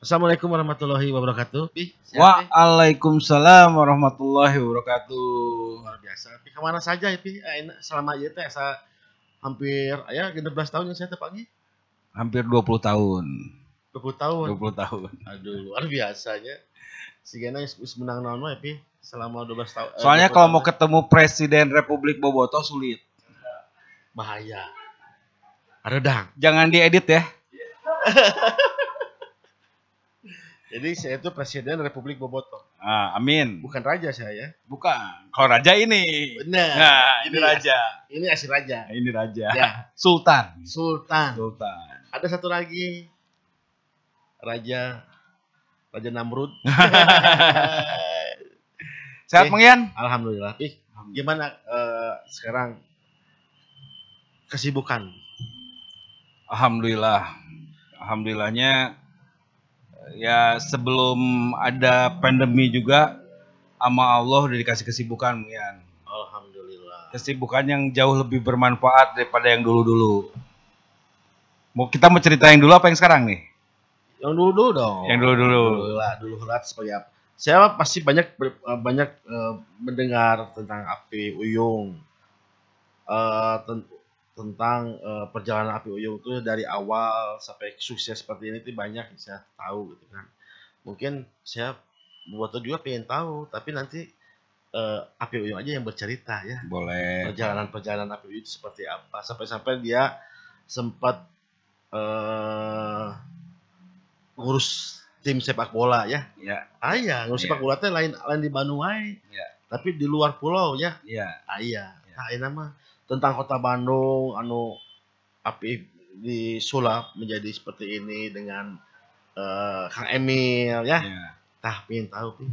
Assalamualaikum warahmatullahi wabarakatuh. Pi, sehat, Pi? Waalaikumsalam warahmatullahi wabarakatuh. luar biasa. Pi ke mana saja ya Pi? Eh, enak, selama aja teh asa hampir ya 16 tahun yang saya teh pagi. Hampir 20 tahun. 20 tahun. 20 tahun. Aduh, luar biasanya. Si Gena menang naon wae Pi selama 12 tahun. eh, Soalnya 20 kalau tahun mau ketemu Presiden Republik Boboto sulit. bahaya. Redang. Jangan diedit ya. Jadi saya itu presiden Republik Boboto. Ah, amin. Bukan raja saya. Bukan. Kalau raja ini. Benar. Nah, ini raja. Ini asli raja. Nah, ini raja. Ya, Sultan. Sultan. Sultan. Ada satu lagi raja Raja Namrud. Sehat Oke. Mang Ian? Alhamdulillah. Ih, gimana eh, sekarang kesibukan? Alhamdulillah. Alhamdulillahnya ya sebelum ada pandemi juga sama Allah udah dikasih kesibukan Mang Ian. Alhamdulillah. Kesibukan yang jauh lebih bermanfaat daripada yang dulu-dulu. Mau kita mau cerita yang dulu apa yang sekarang nih? Yang dulu dulu dong. Yang dulu-dulu. Dulu lah, dulu lah sebagai apa? Saya pasti banyak eh, banyak eh, mendengar tentang api Uyung. Eh, ten- tentang eh, perjalanan api Uyung itu dari awal sampai sukses seperti ini tuh banyak yang saya tahu gitu kan. Mungkin saya buat juga pengen tahu, tapi nanti eh, api Uyung aja yang bercerita ya. Boleh. perjalanan-perjalanan APU itu seperti apa sampai-sampai dia sempat eh ngurus tim sepak bola ya. Ya, Ah iya, ngurus Iya. sepak bola teh lain lain di Bandung. Iya. Tapi di luar pulau ya. ya. Ah iya. Iya. Nah, ini mah tentang kota Bandung anu api disulap menjadi seperti ini dengan eh, Kang Emil ya. ya. Tah pengen tahu Pi.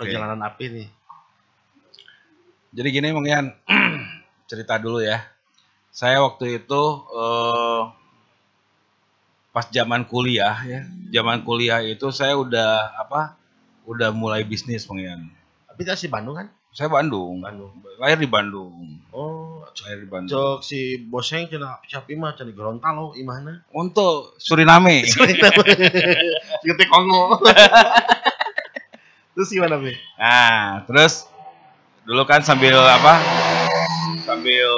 Perjalanan api nih. Jadi gini Mang Ian, cerita dulu ya. Saya waktu itu eh, pas zaman kuliah ya, zaman kuliah itu saya udah apa? Udah mulai bisnis Mang Ian. Tapi si Bandung kan? Saya Bandung, Bandung. lahir di Bandung, Oh, lahir di Bandung. Cok si boseng cenah siapa mah cenah Gorontalo imahna. Untuk Suriname, Seperti Kongo. Terus gimana, Bi? Nah, terus dulu kan sambil apa? Sambil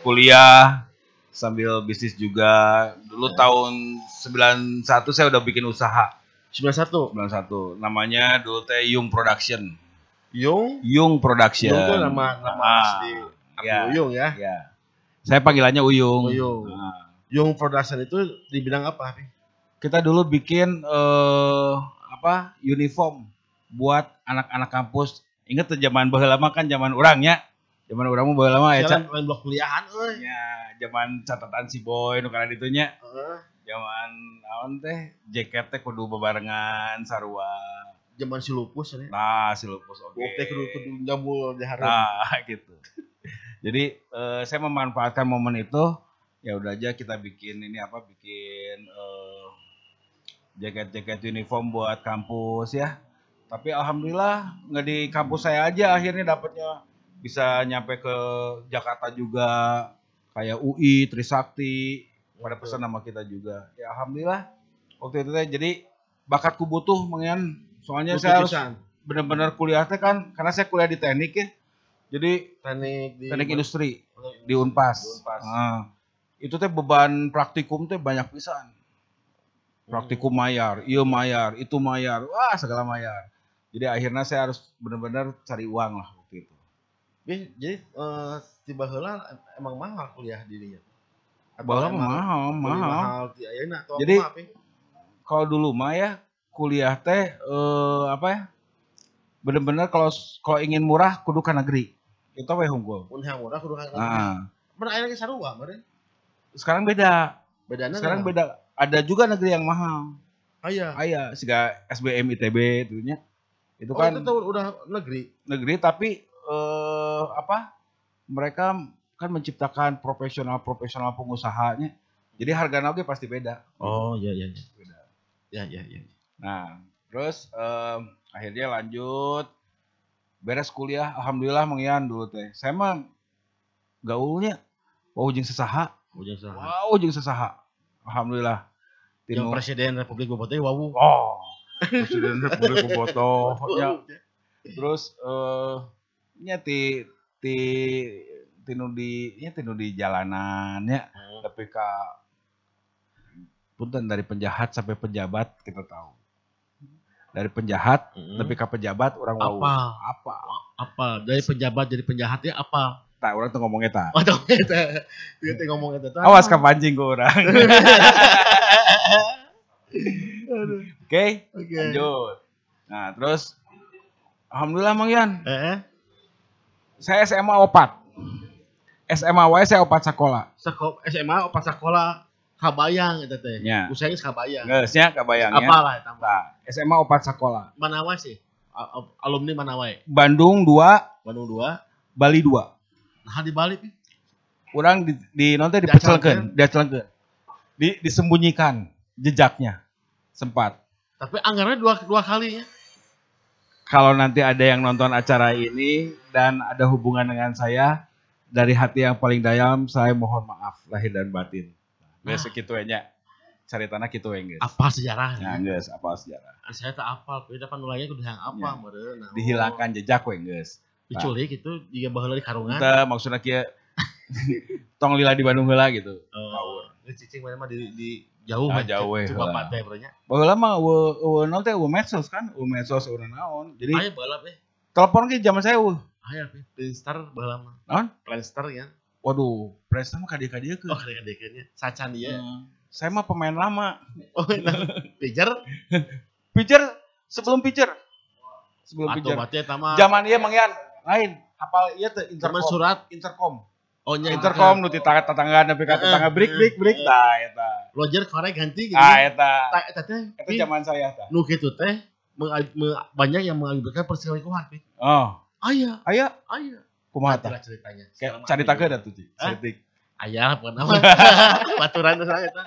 kuliah, sambil bisnis juga. Dulu tahun 91 saya udah bikin usaha. 91. 91. Namanya dulu teh Yung Production. Yung. Yung Production. Yung tuh nama nama Ah, asli ya. Uyung ya. Ya. Saya panggilannya Uyung. Uyung. Nah, Yung Production itu di bidang apa, kita dulu bikin eh apa? Uniform buat anak-anak kampus. Ingat tuh zaman baheula mah kan zaman orangnya. Zaman orang mah mah ya. Jalan lain blok kuliahan euy. Ya, zaman catatan si boy nu kana ditunya. Heeh. Zaman naon teh jaket teh kudu bebarengan sarua. Zaman si lupus ya. Nah, si lupus oke. Oke, kudu kudu jambul di hareup. Nah, gitu. Jadi eh, saya memanfaatkan momen itu ya udah aja kita bikin ini apa bikin eh, jaket-jaket uniform buat kampus ya. Tapi alhamdulillah nggak di kampus saya aja akhirnya dapatnya bisa nyampe ke Jakarta juga kayak UI, Trisakti pada pesan nama kita juga. Ya alhamdulillah waktu itu jadi bakatku butuh mengen soalnya saya harus benar-benar kuliah teh kan karena saya kuliah di teknik ya. Jadi teknik di teknik industri Di Unpas. Di Unpas. Ah. itu teh beban praktikum teh banyak pisan. Praktikum mayar, iya mayar, itu mayar, wah segala mayar. Jadi akhirnya saya harus benar-benar cari uang lah waktu itu. Jadi eh, tiba heula emang mahal kuliah dirinya. Mah mahal, mahal. mahal ayeuna atau Jadi-? Kalau dulu mah ya kuliah teh eh, apa ya? Bener-bener kalau kalau ingin murah kudu ka negeri. Itu apa ya unggul? Mun yang murah kudu kan. Nah, Mun aya lagi sarua meureun. sekarang beda. Bedana Sekarang beda. Ada juga negeri yang mahal. Aya. Aya, siga SBM ITB itu nya. Itu Oh, kan itu tuh udah negeri. negeri tapi eh, apa? Mereka kan menciptakan profesional-profesional pengusahanya. Jadi harga oge pasti beda. Oh, iya iya iya. Beda. Ya ya ya. Nah, terus em, akhirnya lanjut beres kuliah, alhamdulillah mengian dulu teh. Saya mah gaulnya wow jeung sesaha, Ujung saha. wow jeung sesaha. Alhamdulillah. Yang tinu presiden Republik Bobotoh wawu. oh presiden Republik Bobotoh ya terus eh nya ti ti tinu di nya tinu di jalanan ya Hmm. tapi ka punten dari penjahat sampai pejabat kita tahu dari penjahat Hmm. tapi ke pejabat orang apa? apa Apa? Dari penjabat jadi penjahatnya apa? tak orang tuh ngomong eta Oh, tahu eta. Dia teh ngomong eta. awas ka pancing ke orang oke Oke. lanjut nah terus alhamdulillah mang Yan Eh, eh. saya SMA opat SMA wae saya opat sekolah Sekop SMA pas sekolah kabayang eta teh. Nya. Usahanya kabayang. Nggak nya kebayangnya Apalah eta mah. Nah, SMA opat sekolah Mana wae sih? Alumni mana wae? Bandung 2 Bandung 2. Bali 2 Nah di Bali pi. orang di, di nonton dipecelkeun diacelkeun di disembunyikan jejaknya sempat Tapi anggarannya dua dua kali ya. kalau nanti ada yang nonton acara ini dan ada hubungan dengan saya dari hati yang paling dalam saya mohon maaf lahir dan batin. Biasa gitu cari tanah gitu ya guys Apa sejarahnya? nah guys apa sejarah Saya tak apal, beda kan nulanya kudu yang apa Ya. meureun. Nah, dihilangkan jejak we guys Diculik itu juga baheula di karungan. Ente maksudnya kia tong lila di Bandung heula gitu Oh, ini cicing mana mah di, di jauh Ah, mah, jauh we Coba heula. Pak teh berenya. Baheula mah eueuh eueuh naon teh eueuh medsos kan eueuh medsos eueuh naon jadi Ayo balap eh. telepon ke zaman saya Ayo pi, Playstar baheula mah. naon Playstar ya. Waduh presnya mah kadia-kadia ke Oh, kadek-kadeknya. Sacan dia. Hmm. saya mah pemain lama Oh, nah, pijar. pitcher sebelum pitcher sebelum batia tama. zaman ieu Mang Yan lain apal teh Zaman intercom surat. intercom Oh, nya intercom nu ti tetangga nepi ka Heeh, tetangga break break break heeh. tah eta Roger korek ganti gitu. ah eta Tak eta teh. eta zaman saya tah Nu kitu teh banyak yang mengakibatkan perselingkuhan oh Aya, aya aya. Kumaha tah Itulah ceritanya. Kayak Sekarang cari apa takeun ini? atuh Ci. Hah? Setik. Aya bukan apa. Baturan teh saya eta.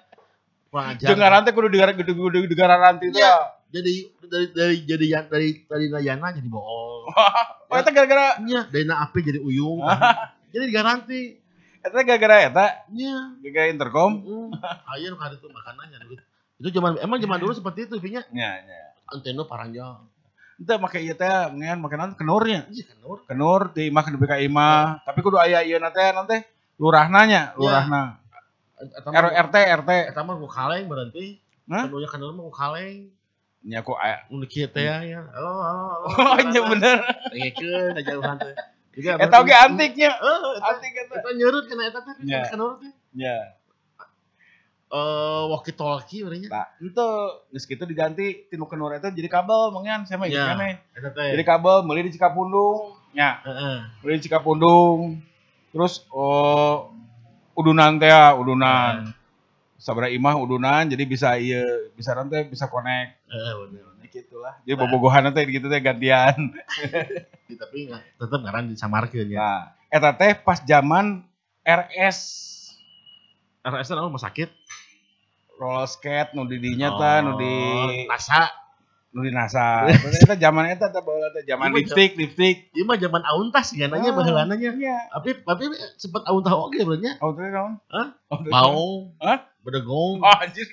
Kurang ajar. Jeung teh kudu digara kudu kudu digara ranti teh. Iya. Jadi dari dari jadi ya- dari dari Nayana jadi bohong. Oh eta gara-gara Nya, dari na api jadi uyung. jadi digaranti. eta gara-gara eta Nya. gara-gara intercom. Ayo nu itu makanannya. Itu zaman emang zaman dulu seperti itu pinya. Nya nya. Antena paranjang. Teu make ieu teh ngean make naon kenurnya. Iya kan Nur. Kenur di imah ke ka imah. Tapi kudu aya ieu na teh naon teh lurahna nya, lurahna. Mah RT RT. eta mah ku kaleng berarti. Hah? Kanunya kan mah ku kaleng. Nya ku aya. Nu kieu teh ya. Halo halo. Oh nya bener. Dengekeun jauhan teh. Eta oge antiknya. Heeh, Antik eta. eta nyerut kana eta teh kan Nur teh. Nya. Eh walkie talkie berarti. Nah, itu geus kitu diganti tinu kenur eta jadi kabel mangian saya mah inget Nya. keneh. Eta teh. Jadi kabel meuli di Cikapundung. Nya. Heeh. Meuli di Cikapundung. Terus oh udunan teh ya, udunan. Sabara imah udunan jadi bisa ieu bisa nanti bisa connect. Heeh bener. Nah, gitulah. Jadi bobogohan teh gitu teh gantian. Tapi nggak- tetep ngaran disamarkeun ya. Nah, eta teh pas zaman RS RS itu rumah sakit. Roller skate nu di dinya teh nu di Oh, NASA. nu di NASA. Eta zaman eta teh baheula teh zaman Iya, lipstick, lipstick. Ieu mah zaman auntas ya nanya Ah. baheulana nya. Iya. Tapi tapi sempat auntah oge berarti Oh, teh naon? Hah? Oh? Bau. Hah? Bedegong. Oh, anjir.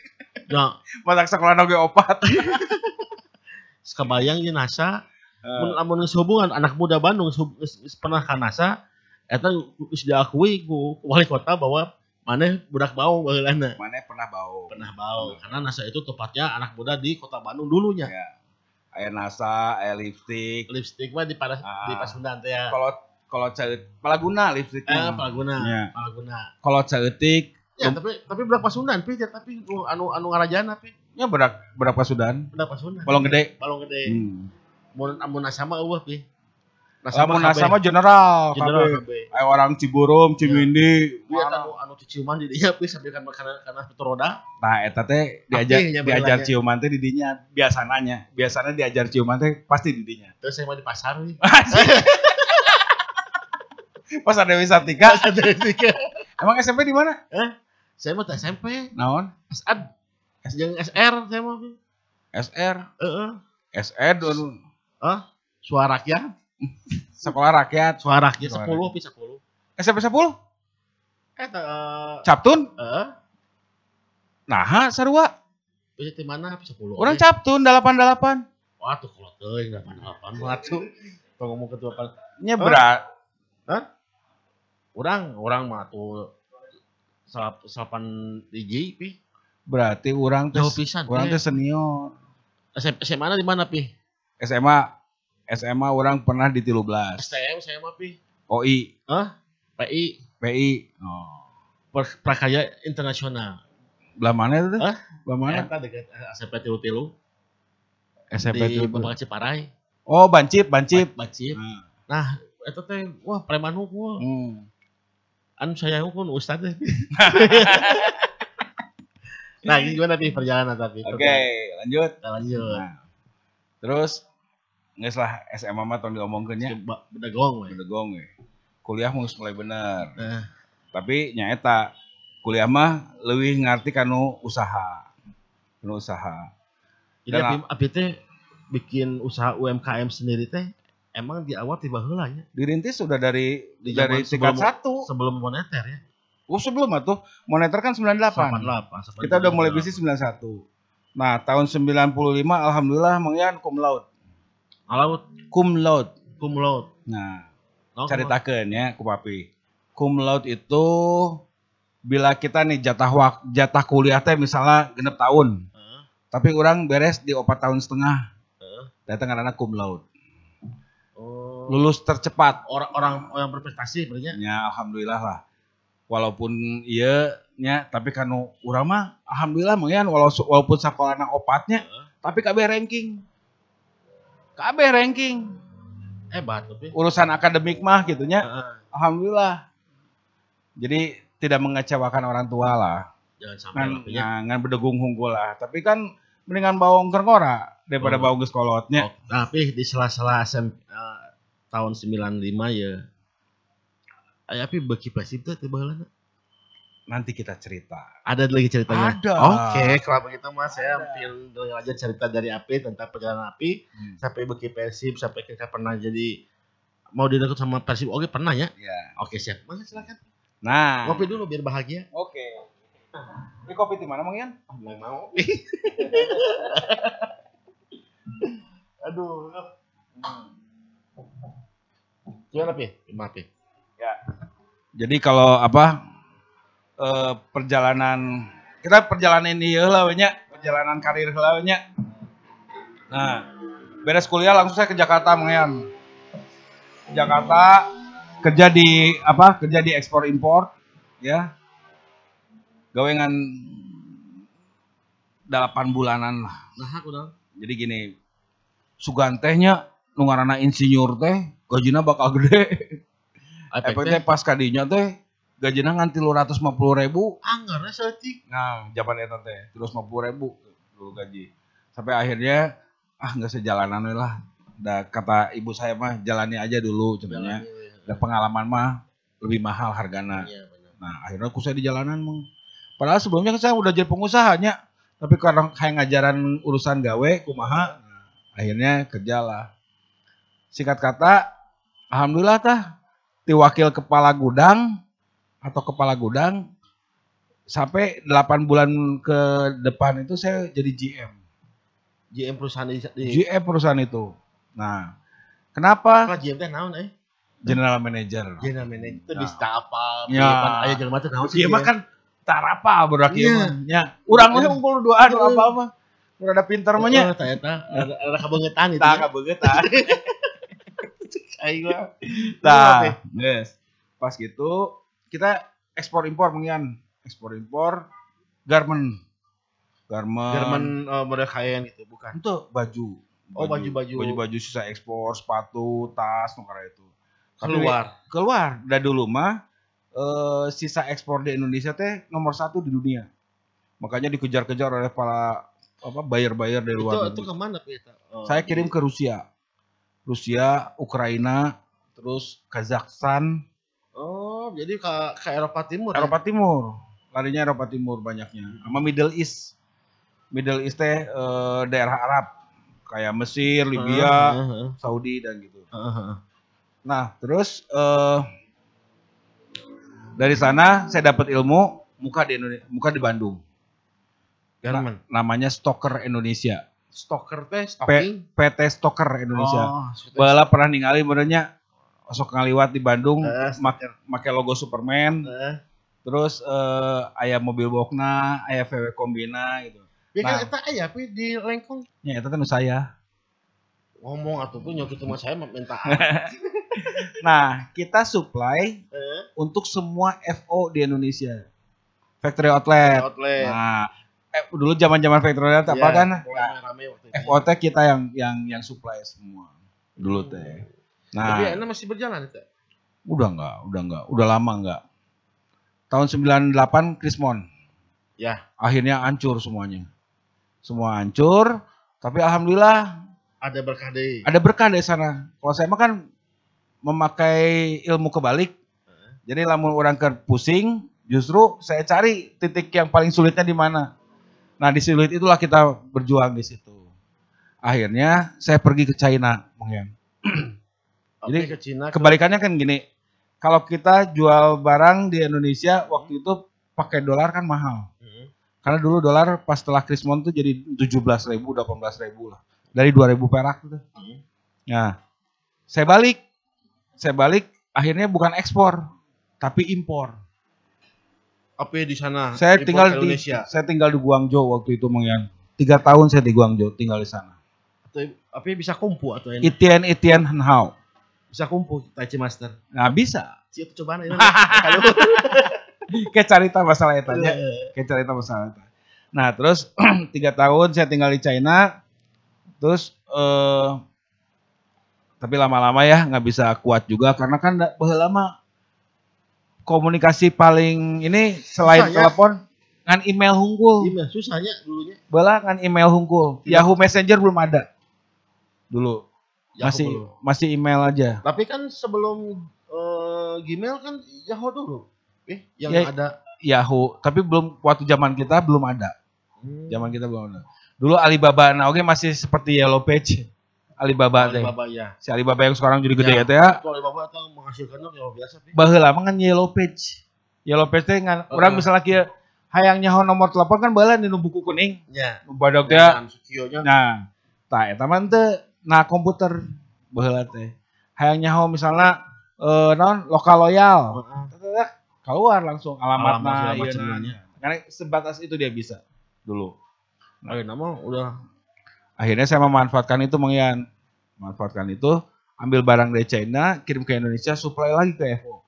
Nah, Masak sekolah oge opat. kabayang di NASA. Eh. Mun lamun hubungan anak muda Bandung pernah ka NASA, eta geus diakui ku wali kota bahwa maneh budak bau baheulana. Mana pernah bau? Pernah bau. Karena NASA itu tepatnya anak muda di kota Bandung dulunya. Ya. Aya NASA, aya lipstick. Lipstick mah di Ah. di Pasundan teh ya. Kalau kalau caeut palaguna lipstick. Eh. Palaguna. Ya. Palaguna. Kalau caeutik Ya, tapi tapi budak Pasundan pi tapi nu- anu anu ngarajana pi. nya berak berapa sudan? Budak Pasundan. Balong gede. Balong gede. Hmm. Mun amun NASA mah eueuh pi. Sama mah NASA mah general, General. Aya orang Ciburum, Cimindi, Dia mana. anu anu ciuman di dinya pi sambil kan karena karena sepatu roda. Nah, eta teh diajar diajar ciuman teh di dinya biasananya. Biasanya diajar ciuman teh pasti di dinya. Terus saya mah di pasar wi. Pas ada Wisatika, Ada tiga. emang SMP di mana? Saya mah teh SMP, Naon? SAD, jeung SR saya mah pi. SR, Heeh. SR dulu Hah? Suara rakyat, sekolah rakyat. suara rakyat 10 pi 10. SMP 10? Eta eh Captun? heeh. Nah, sarua. Bisa di mana? Bisa 10. Orang captun 88. Wah, tuh kalau teuing 88 mah tuh. Tong ngomong ke 28. Nya berat. Orang, orang mah tuh salap salapan DJ pi. Berarti orang pisan. orang teh senior. SM, SMA di mana pi? SMA SMA orang pernah di 13. STM saya mah pi. OI, Hah? PI PI. Oh. Per- Prakarya Internasional. Belah mana itu? Hah? Belah mana? Eta dekat SMP Tilu Tilu SMP di itu. Bapak Ciparai. Oh, Bancip, Bancip. Bacip. Nah, Nah, itu teh wah preman hukum. hmm. Anu saya hukum ustad teh. nah, gimana pi perjalanan tapi? Oke, lanjut. Kita lanjut. Nah, terus nggak salah SMA mah Coba bedagong we. bedegong we. Kuliah mau mulai bener. Nah, Tapi nyaeta kuliah mah lebih ngerti kanu usaha. Kanu usaha. jadi Dan- abi, abi teh bikin usaha UMKM sendiri teh emang di awal tiba heula ya Dirintis sudah dari Di dari tingkat sebelum- satu. sebelum moneter ya. Oh sebelum atuh moneter kan 98. 88. Kita udah mulai bisnis 91. Nah, tahun 95 alhamdulillah Mang Yan cum laude. Alaut Cum laude. cum laude. Nah, Oh, caritakeun ya ku papi. Cum laude itu bila kita nih jatah wak, jatah kuliah teh misalnya genep tahun, Heeh. tapi orang beres di opat tahun setengah. Heeh. Datang anak cum laude. Oh. Lulus tercepat. Orang-orang yang berprestasi berarti. Ya alhamdulillah lah. Walaupun iya nya tapi kan urang mah alhamdulillah walau walaupun sakolana opatnya Heeh. tapi KB ranking. KB ranking. Hebat tapi. Urusan akademik mah gitunya Heeh. alhamdulillah. Jadi tidak mengecewakan orang tua lah. Jangan sampai Ngan, lah, ya. ngan, ngan bedegung hunggul lah. Tapi kan mendingan bawang kerngora daripada Oh. bawang geus kolotnya. Oh, tapi di sela-sela SM eh, tahun 95 ya. Aya tapi beki persib teh teu baheula. Nanti kita cerita. Ada lagi ceritanya. Ada. Oke, kalau begitu mas saya ambil dulu aja cerita dari Api tentang perjalanan Api Hmm. sampai beki Persib sampai kita pernah jadi mau direkrut sama Persib. Oke, pernah ya? Ya. Oke, siap. Mas silakan. Nah. Ngopi dulu biar bahagia. Oke. Ini kopi di mana Mang Yan? Nggak mau. Aduh. Gimana Pi? Gimana Pi? Jadi kalau apa eh, perjalanan kita perjalanan ini lah we nya, perjalanan karir we nya. Nah, beres kuliah langsung saya ke Jakarta Mang Yan. Jakarta kerja di apa? Kerja di ekspor impor ya. Gawengan 8 bulanan lah. Nah, aku dong. Jadi gini, sugantehnya nu ngaranna insinyur teh gajina bakal gede. Teh pas kadinya teh gajina ngan 350 ribu. anggarnya setik. Nah, zaman eta teh 350 ribu dulu gaji. Sampai akhirnya ah nggak sejalanan we lah. Da kata ibu saya mah jalani aja dulu sebenarnya. Dan pengalaman mah lebih mahal hargana. Iya, benar. Nah, akhirnya aku saya di jalanan meng. Padahal sebelumnya kan saya udah jadi pengusahanya, tapi karena kayak ngajaran urusan gawe, kumaha, akhirnya kerjalah. Singkat kata, alhamdulillah tah, di wakil kepala gudang atau kepala gudang sampai 8 bulan ke depan itu saya jadi GM. GM perusahaan di, GM perusahaan itu. Nah, kenapa? apa GM teh naon eh? General Manager. General manager itu Nah. bisa apa? Ya. Aya jelema teh naon Iya mah kan tarapa budak Iya. mah. Nya, urang mah Iya. unggul duaan Iya. apa apa. Udah ada pinter mah nya. Oh, eta ada kabeungetan itu. Tah ya. Aing mah. Tah, yes. Pas gitu kita ekspor impor mengian. Ekspor impor garment. Garment. Jerman eh, model kain gitu, bukan. itu baju. Oh, baju-baju. Baju-baju sisa ekspor, sepatu, tas, nukara itu. Tapi Keluar. keluar dari dulu mah eh, sisa ekspor di Indonesia teh nomor satu di dunia makanya dikejar-kejar oleh para apa buyer-buyer dari Itu luar itu negeri. ke mana Pi? eta? Oh, saya kirim ke Rusia Rusia Ukraina terus Kazakhstan Oh, jadi ke ke Eropa Timur. ya? Eropa Timur larinya Eropa Timur banyaknya sama Middle East Middle East teh eh, daerah Arab kayak Mesir Libya Heeh, heeh, Saudi dan gitu heeh, heeh. Nah, terus eh dari sana saya dapat ilmu muka di Indonesia, muka di Bandung. Garmen. namanya Stoker Indonesia. Stoker teh stocking. PT Stoker Indonesia. Oh, Bala pernah ningali benernya sok ngaliwat di Bandung make make logo Superman, Eh, terus eh aya mobil bokna, aya VW Kombina gitu. Ya kan Nah. eta aya tapi di lengkong Ya itu kan saya. ngomong ataupun nyokit sama saya minta. Nah, kita supply Eh, untuk semua FO di Indonesia. Factory outlet. outlet. Nah, eh, dulu zaman-zaman factory outlet apa Iya, kan? itu. FOT kita yang yang yang supply semua dulu teh. Tapi Nah, enak masih berjalan itu. udah enggak, udah enggak, udah lama enggak. Tahun 98 Krismon. Ya. Akhirnya hancur semuanya. Semua hancur, tapi alhamdulillah Ada berkah deh. ada berkah dari sana. Kalau saya mah kan memakai ilmu kebalik. Jadi lamun orang ke pusing, justru saya cari titik yang paling sulitnya di mana. Nah, di sulit itulah kita berjuang di situ. Akhirnya saya pergi ke China, Yan. Jadi, ke Cina ke- Kebalikannya kan gini, kalau kita jual barang di Indonesia waktu itu pakai dolar kan mahal. Hmm. Karena dulu dolar pas setelah Krismon tuh jadi 17 ribu, 18 ribu lah. Dari 2000 perak gitu. Hmm. Nah, saya balik. Saya balik, akhirnya bukan ekspor, tapi impor. Apa di sana? Saya Impor tinggal di Indonesia. saya tinggal di Guangzhou waktu itu, Mang Yan. Tiga tahun saya di Guangzhou, tinggal di sana. Apa bisa kumpu atau enak? Itian Itian Henhao. Bisa kumpu Tai Chi Master. Nah, bisa. Siap cobaan ini. Kalau Kayak cerita masalah itu aja. Eh, Kayak cerita masalah itu. Nah, terus tiga tahun saya tinggal di China. Terus eh tapi lama-lama ya nggak bisa kuat juga karena kan bahwa lama komunikasi paling ini selain Susah, ya? telepon ngan email hunggul. Susahnya dulunya? Bala ngan email hunggul. Tidak. Yahoo Messenger belum ada. Dulu Yahoo masih belum. masih email aja. Tapi kan sebelum eh, Gmail kan Yahoo dulu. Eh, yang Ya, ada Yahoo, tapi belum waktu zaman kita belum ada. Hmm. Zaman kita belum ada. Dulu Alibaba nah oke masih seperti Yellow Page. Alibaba teh. Alibaba ya. Si Alibaba yang sekarang jadi gede Ya. ya teh ya. Itu Alibaba atau menghasilkan ya biasa. Pi. Baheula mah kan Yellow Page. Yellow Page teh ngan urang Heeh. misalnya kieu hayang nyaho nomor telepon kan baheula di buku kuning. Ya. Nu badag teh. ya. Sukionya Nah, tah eta mah teu nah komputer baheula teh. Hayang nyaho misalnya eh non lokal loyal. Heeh. Keluar langsung alamatna Alamat segala ieu macemnya. Karena sebatas itu dia bisa dulu. Ayo nama udah Akhirnya saya memanfaatkan itu Mang Yan. Manfaatkan itu, ambil barang dari China, kirim ke Indonesia, supply lagi ke FO.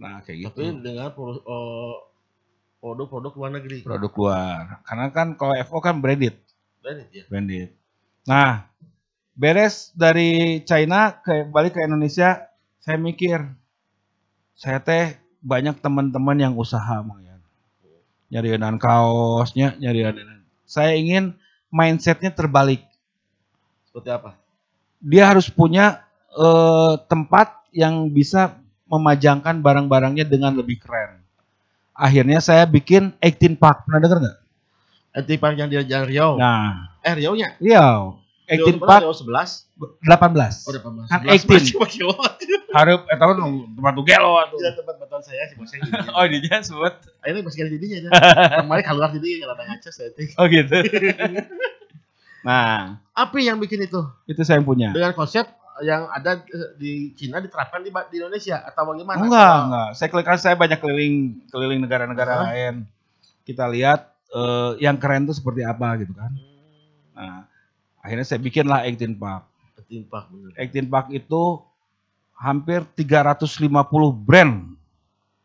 Nah, kayak gitu. tapi dengan eh, produk-produk luar negeri. Produk luar. Karena kan kalau FO kan branded, Branded ya. branded. Nah, beres dari China ke balik ke Indonesia, saya mikir, saya teh banyak teman-teman yang usaha Mang Yan. Nyarianan kaosnya, nyarianan. Saya ingin mindsetnya terbalik. Seperti apa? dia harus punya eh, tempat yang bisa memajangkan barang-barangnya dengan lebih keren. Akhirnya saya bikin 18 Park. Pernah dengar nggak? Antipan yang di Jalan Riau. Nah, Eh Riau-nya? iya. 18 Park Riau 11. 18. Oh, depan Kan 11. 18. Masih pakai lot. Harap eh tahu dong tempat tuh gelo tuh. Iya tempat beton saya sih bosnya. Oh, dia sebut. Akhirnya masih ada didinya aja. Kemarin keluar jadi rada ngaca saya teh. Oh gitu. nah, Apa yang bikin itu? itu saya yang punya. Dengan konsep yang ada di Cina diterapkan di, di Indonesia atau bagaimana? Enggak, enggak. Saya keliling saya banyak keliling keliling negara-negara lain. Kita lihat eh, yang keren tuh seperti apa gitu kan. Hmm, Nah, akhirnya saya bikinlah 18 Park. ketimpak bener. 18 Park itu hampir 350 brand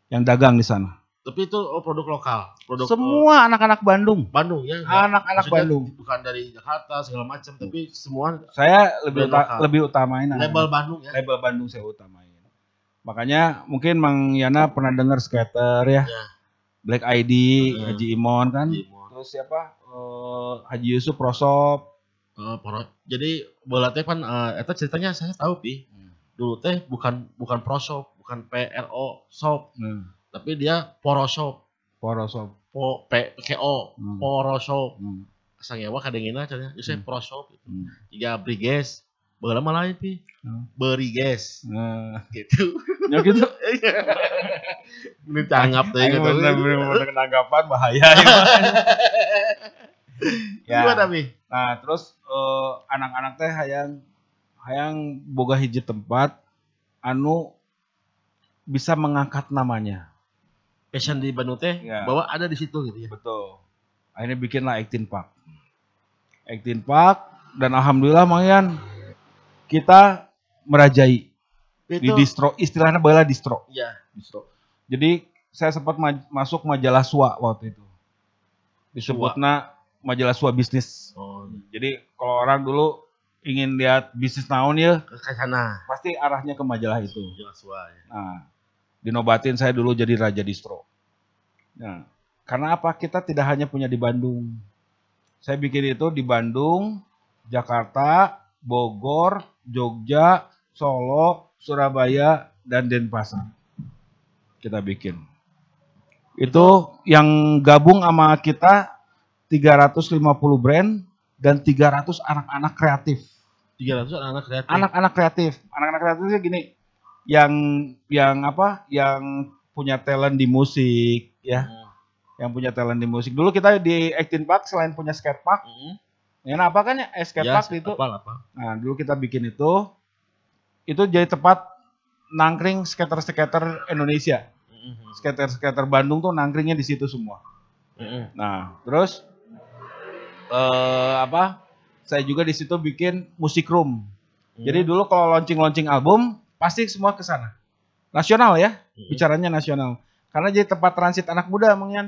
yang dagang di sana. Tapi itu oh, produk lokal, produk Semua anak-anak Bandung. Bandung ya. Anak-anak Bandung. Bukan dari Jakarta segala macam, tapi semua Saya lebih uta- lokal. lebih utamain label Bandung ya. label Bandung saya utamain. Makanya mungkin Mang Yana pernah dengar skater ya. Ya. Black ID, Hmm. Haji Imon kan. Jimon. Terus siapa? Eh, Haji Yusuf Prosop. Eh, poro- jadi bola teh kan eh, eta ceritanya saya tahu pi. Dulu teh bukan bukan pro shop, bukan PRO shop, Hmm. tapi dia poro shop, Prosop. po P KO, Hmm. poro shop. Hmm. Sangewa kadengina cenah, itu Hmm. pro shop. Hmm. Tiga Briges, Baheula mah lain pi. Hmm. Beri guys. Nah, Gitu. ya gitu. Ini tanggap teh gitu. bener-bener tanggapan bahaya. ya. Gimana pi? Nah, terus eh, anak-anak teh hayang hayang boga hiji tempat anu bisa mengangkat namanya. Passion di Bandung teh Ya. bahwa ada di situ gitu ya. Betul. Akhirnya bikinlah Actin Park. Actin Park dan alhamdulillah Mangian kita merajai di Itu distro istilahnya bala distro. ya. distro. Jadi saya sempat maj- masuk majalah SWA waktu itu. Disebutnya majalah SWA bisnis. Oh, Jadi kalau orang dulu ingin lihat bisnis naon ya, ke sana. pasti arahnya ke majalah itu. Jelas wae. Nah, dinobatin saya dulu jadi raja distro. Nah, karena apa? Kita tidak hanya punya di Bandung. Saya bikin itu di Bandung, Jakarta, Bogor, Jogja, Solo, Surabaya, dan Denpasar. Kita bikin. Itu yang gabung sama kita 350 brand dan 300 anak-anak kreatif. 300 anak-anak kreatif. Anak-anak kreatif. Anak-anak kreatifnya gini, yang yang apa? Yang punya talent di musik, ya. Hmm. Yang punya talent di musik. Dulu kita di Actin Park selain punya skate park, Hmm. yang apa kan ya? Eh, skate Ya, park itu. apa apa. Nah, dulu kita bikin itu. Itu jadi tempat nangkring skater-skater Indonesia. Hmm. Skater-skater Bandung tuh nangkringnya di situ semua. Hmm. Nah, terus eh apa? Saya juga di situ bikin musik room. Jadi dulu kalau launching-launching album pasti semua ke sana. Nasional ya, Hmm. bicaranya nasional. Karena jadi tempat transit anak muda Mang Yan.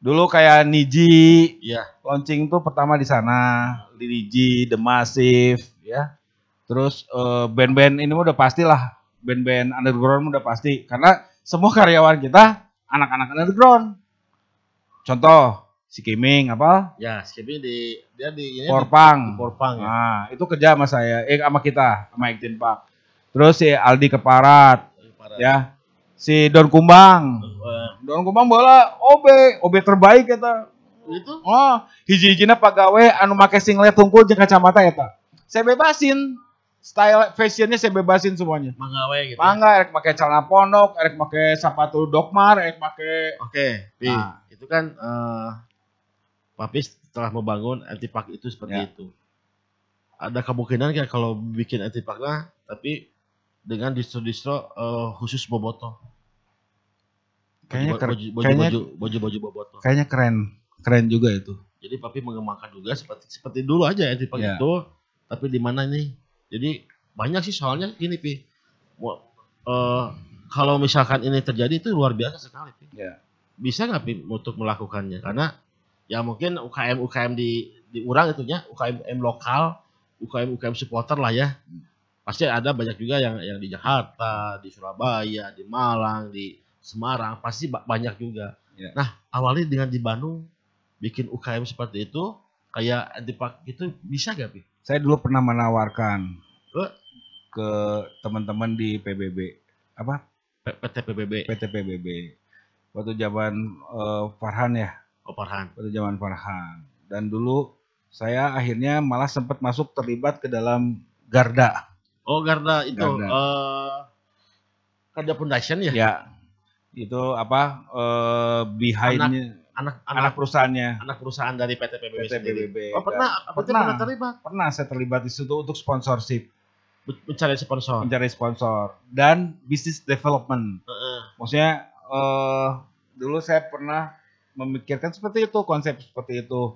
Dulu kayak Niji Iya. launching tuh pertama di sana, di Niji, The Massive ya. Terus eh, band-band ini mah udah pastilah, band-band underground udah pasti karena semua karyawan kita anak-anak underground. Contoh, si Kiming apa? Ya, Skippy di dia di ini Porpang. di Porpang ya. Nah, itu kerja sama saya, eh sama kita, sama Iktin Pak. Terus si Aldi Keparat, Parah. ya. Si Don Kumbang. Eh, Don Kumbang bola OB, OB terbaik eta. itu Oh, hiji-hijina pagawe anu make singlet tungkul jeung kacamata eta. Saya bebasin. Style fashionnya saya bebasin semuanya. manggawe gitu. ya. Mangga erek make celana pondok, erek make sepatu dokmar, erek make Oke, Pi. Nah. itu kan eh Papis telah membangun antipak itu seperti Ya. itu. Ada kemungkinan kayak kalau bikin antipaknya tapi dengan distro-distro eh, khusus boboto. kayaknya baju, keren, baju, baju, kayaknya baju, baju, baju boboto. kayaknya keren. Keren juga itu. Jadi papi mengembangkan juga seperti seperti dulu aja antipak Ya. itu, tapi di mana nih? Jadi banyak sih soalnya gini pi. Mau- eh, kalau misalkan ini terjadi itu luar biasa sekali pi. Ya. Bisa nggak pi untuk melakukannya? Karena ya mungkin UKM UKM di di urang itunya UKM UKM lokal, UKM UKM supporter lah ya. Pasti ada banyak juga yang yang di Jakarta, di Surabaya, di Malang, di Semarang, pasti ba- banyak juga. Ya. Nah, awalnya dengan di Bandung bikin UKM seperti itu kayak antipak itu bisa gak pi? Saya dulu pernah menawarkan Ke? ke teman-teman di PBB apa PT PBB PT PBB waktu zaman eh, Farhan ya Oparhan. waktu zaman Farhan dan dulu saya akhirnya malah sempat masuk terlibat ke dalam Garda Oh, Garda itu Garda. Garda Foundation ya? ya itu apa eh behindnya Anak anak, anak perusahaannya anak perusahaan dari PT PBB PT. PBB. Oh, pernah Pernah. pernah terlibat pernah saya terlibat di situ untuk sponsorship Men- mencari sponsor. mencari sponsor dan business development Heeh. maksudnya eh dulu saya pernah memikirkan seperti itu konsep seperti itu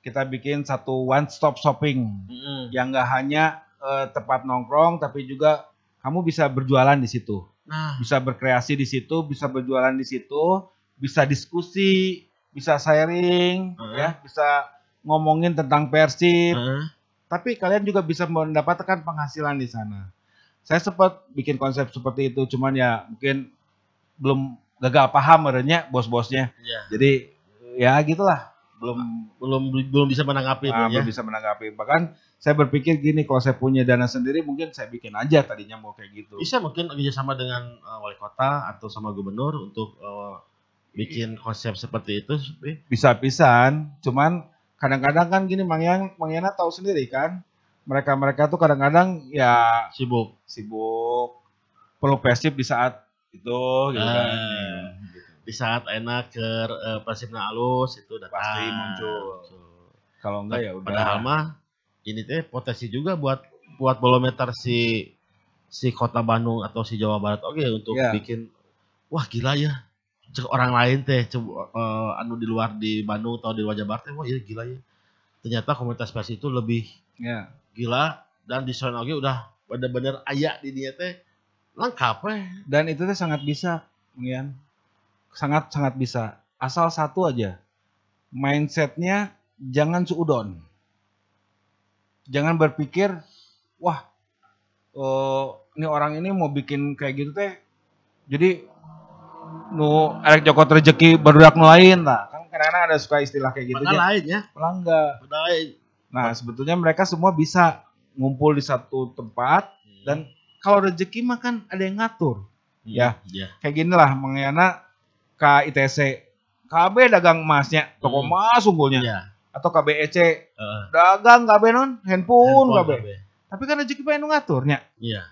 kita bikin satu one stop shopping Mm-mm. yang nggak hanya eh, tempat nongkrong tapi juga kamu bisa berjualan di situ Nah, bisa berkreasi di situ bisa berjualan di situ bisa diskusi bisa sharing Heeh. ya bisa ngomongin tentang persib heeh. tapi kalian juga bisa mendapatkan penghasilan di sana. Saya sempat bikin konsep seperti itu, cuman ya mungkin belum gagal paham merenya bos-bosnya. Iya. Jadi ya gitulah, belum Belum belum bisa menanggapi ah, ya. belum bisa menanggapi. Bahkan saya berpikir gini, kalau saya punya dana sendiri mungkin saya bikin aja tadinya mau kayak gitu. Bisa mungkin kerjasama dengan eh, wali kota atau sama gubernur untuk eh, bikin konsep seperti itu. Bisa pisan, cuman kadang-kadang kan gini Mang Yan, Mang Yana tahu sendiri kan, mereka-mereka tuh kadang-kadang ya sibuk. sibuk perlu persib di saat itu gitu kan. Ah. Di saat enak ke eh, Persibna alus itu datang. Pasti muncul. Kalau enggak ya udah. Padahal mah ini teh potensi juga buat buat bolometer si si kota Bandung atau si Jawa Barat oke untuk Iya. bikin wah gila ya cek orang lain teh coba eh, anu di luar di Bandung atau di luar Jawa Barat teh wah iya gila ya ternyata komunitas pers itu lebih Ya. gila dan di sana oke udah bener-bener ayak di dia teh lengkap eh Dan itu tuh sangat bisa, Mian. Sangat sangat bisa. Asal satu aja. Mindsetnya jangan suudon. Jangan berpikir, wah, eh, ini orang ini mau bikin kayak gitu teh. Jadi nu erek joko rezeki barudak nu lain lah. Kan kadang-kadang ada suka istilah kayak gitu padahal ya. lain ya Pelangga. padahal Nah, sebetulnya mereka semua bisa ngumpul di satu tempat dan kalau rezeki mah kan ada yang ngatur. Ya. ya kayak gini lah mengenai KITC KB dagang emasnya toko Hmm. emas unggulnya ya atau KBEC Heeh. dagang KB non handphone, KB KB. tapi kan rezeki pengen ngaturnya iya.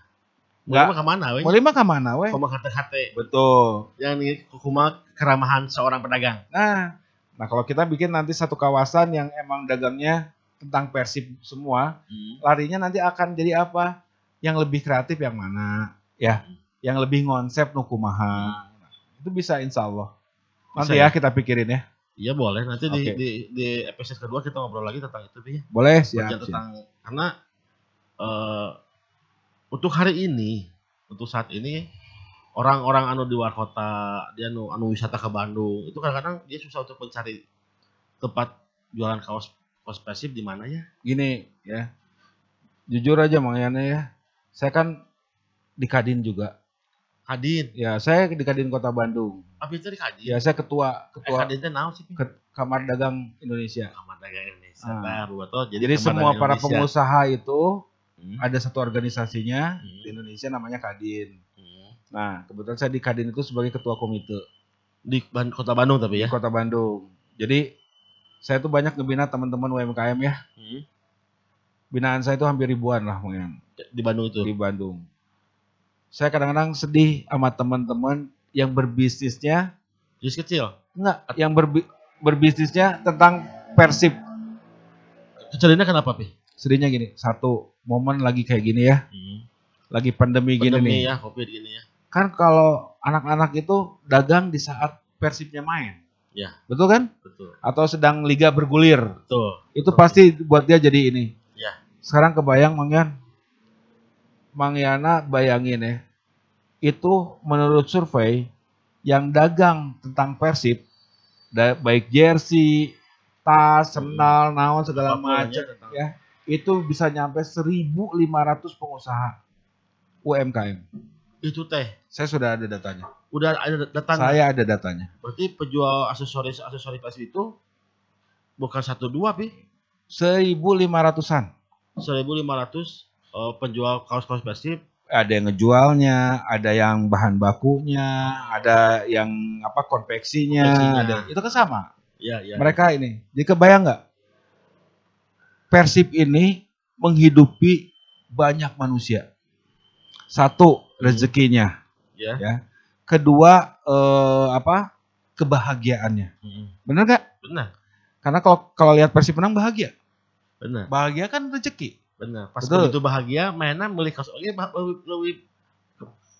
Mau ke mana weh? mau lima ke mana weh Koma hati-hati. betul Yang ini kuma keramahan seorang pedagang. nah nah kalau kita bikin nanti satu kawasan yang emang dagangnya tentang persib semua larinya nanti akan jadi apa yang lebih kreatif yang mana ya yang lebih konsep nukumaha itu bisa insya Allah nanti Bisa ya ya? kita pikirin ya Iya boleh. Nanti di, Oke. di di episode kedua kita ngobrol lagi tentang itu Pi. boleh siap, siap. tentang karena eh untuk hari ini, untuk saat ini orang-orang anu di luar kota, dia anu anu wisata ke Bandung, itu kadang-kadang dia susah untuk mencari tempat jualan kaos kaos persib di mana ya? gini ya jujur aja Mang Yana ya saya kan di Kadin juga Kadin. ya saya di Kadin Kota Bandung Apa itu di Kadin? ya saya ketua Eh, ketua Kadin teh naon sih? Ke- Kamar Dagang Indonesia Kamar Dagang Indonesia. Ah. Baru betul. jadi, Kamar semua Dagang para Indonesia. pengusaha itu Hmm. ada satu organisasinya Hmm. di Indonesia namanya Kadin Hmm. nah kebetulan saya di Kadin itu sebagai ketua komite Di Ban- kota Bandung tapi di ya. Kota Bandung jadi saya tuh banyak ngebina teman-teman UMKM ya Hmm. binaan saya itu hampir ribuan lah Mang Yan. Di Bandung itu. di Bandung. Saya kadang-kadang sedih sama teman-teman yang berbisnisnya Jus kecil. enggak, yang berbi- berbisnisnya tentang persib. Kecilnya kenapa, Pi? Sedihnya gini, satu momen lagi kayak gini ya, lagi pandemi, gini Pandemi nih. ya, Covid gini ya. Kan kalau anak-anak itu dagang di saat persibnya main. Ya. Betul kan? Betul. Atau sedang liga bergulir. Betul. Itu Betul. pasti buat dia jadi ini. Ya. Sekarang kebayang Mang Yan. Mang Yana bayangin ya. Itu menurut survei yang dagang tentang Persib baik jersey, tas, sendal, naon segala macam ya. Itu bisa nyampe 1.500 pengusaha UMKM. Itu teh Saya sudah ada datanya. udah ada datang. Saya ada datanya. Berarti penjual aksesoris aksesoris pasti itu bukan satu dua, Pi. 1.500-an. 1500 eh, penjual kaos-kaos persib ada yang ngejualnya, ada yang bahan bakunya, ada yang apa konveksinya, Konveksinya. ada itu kan sama. Iya, iya. Mereka ini, jadi kebayang nggak? Persib ini menghidupi banyak manusia. Satu rezekinya, ya. ya. Kedua eh, apa? Kebahagiaannya. Mm, Bener nggak? Benar, Karena kalau kalau lihat Persib menang bahagia. benar, Bahagia kan rezeki. Benar. Pas Betul. begitu bahagia, mainan beli kaos oke lebih,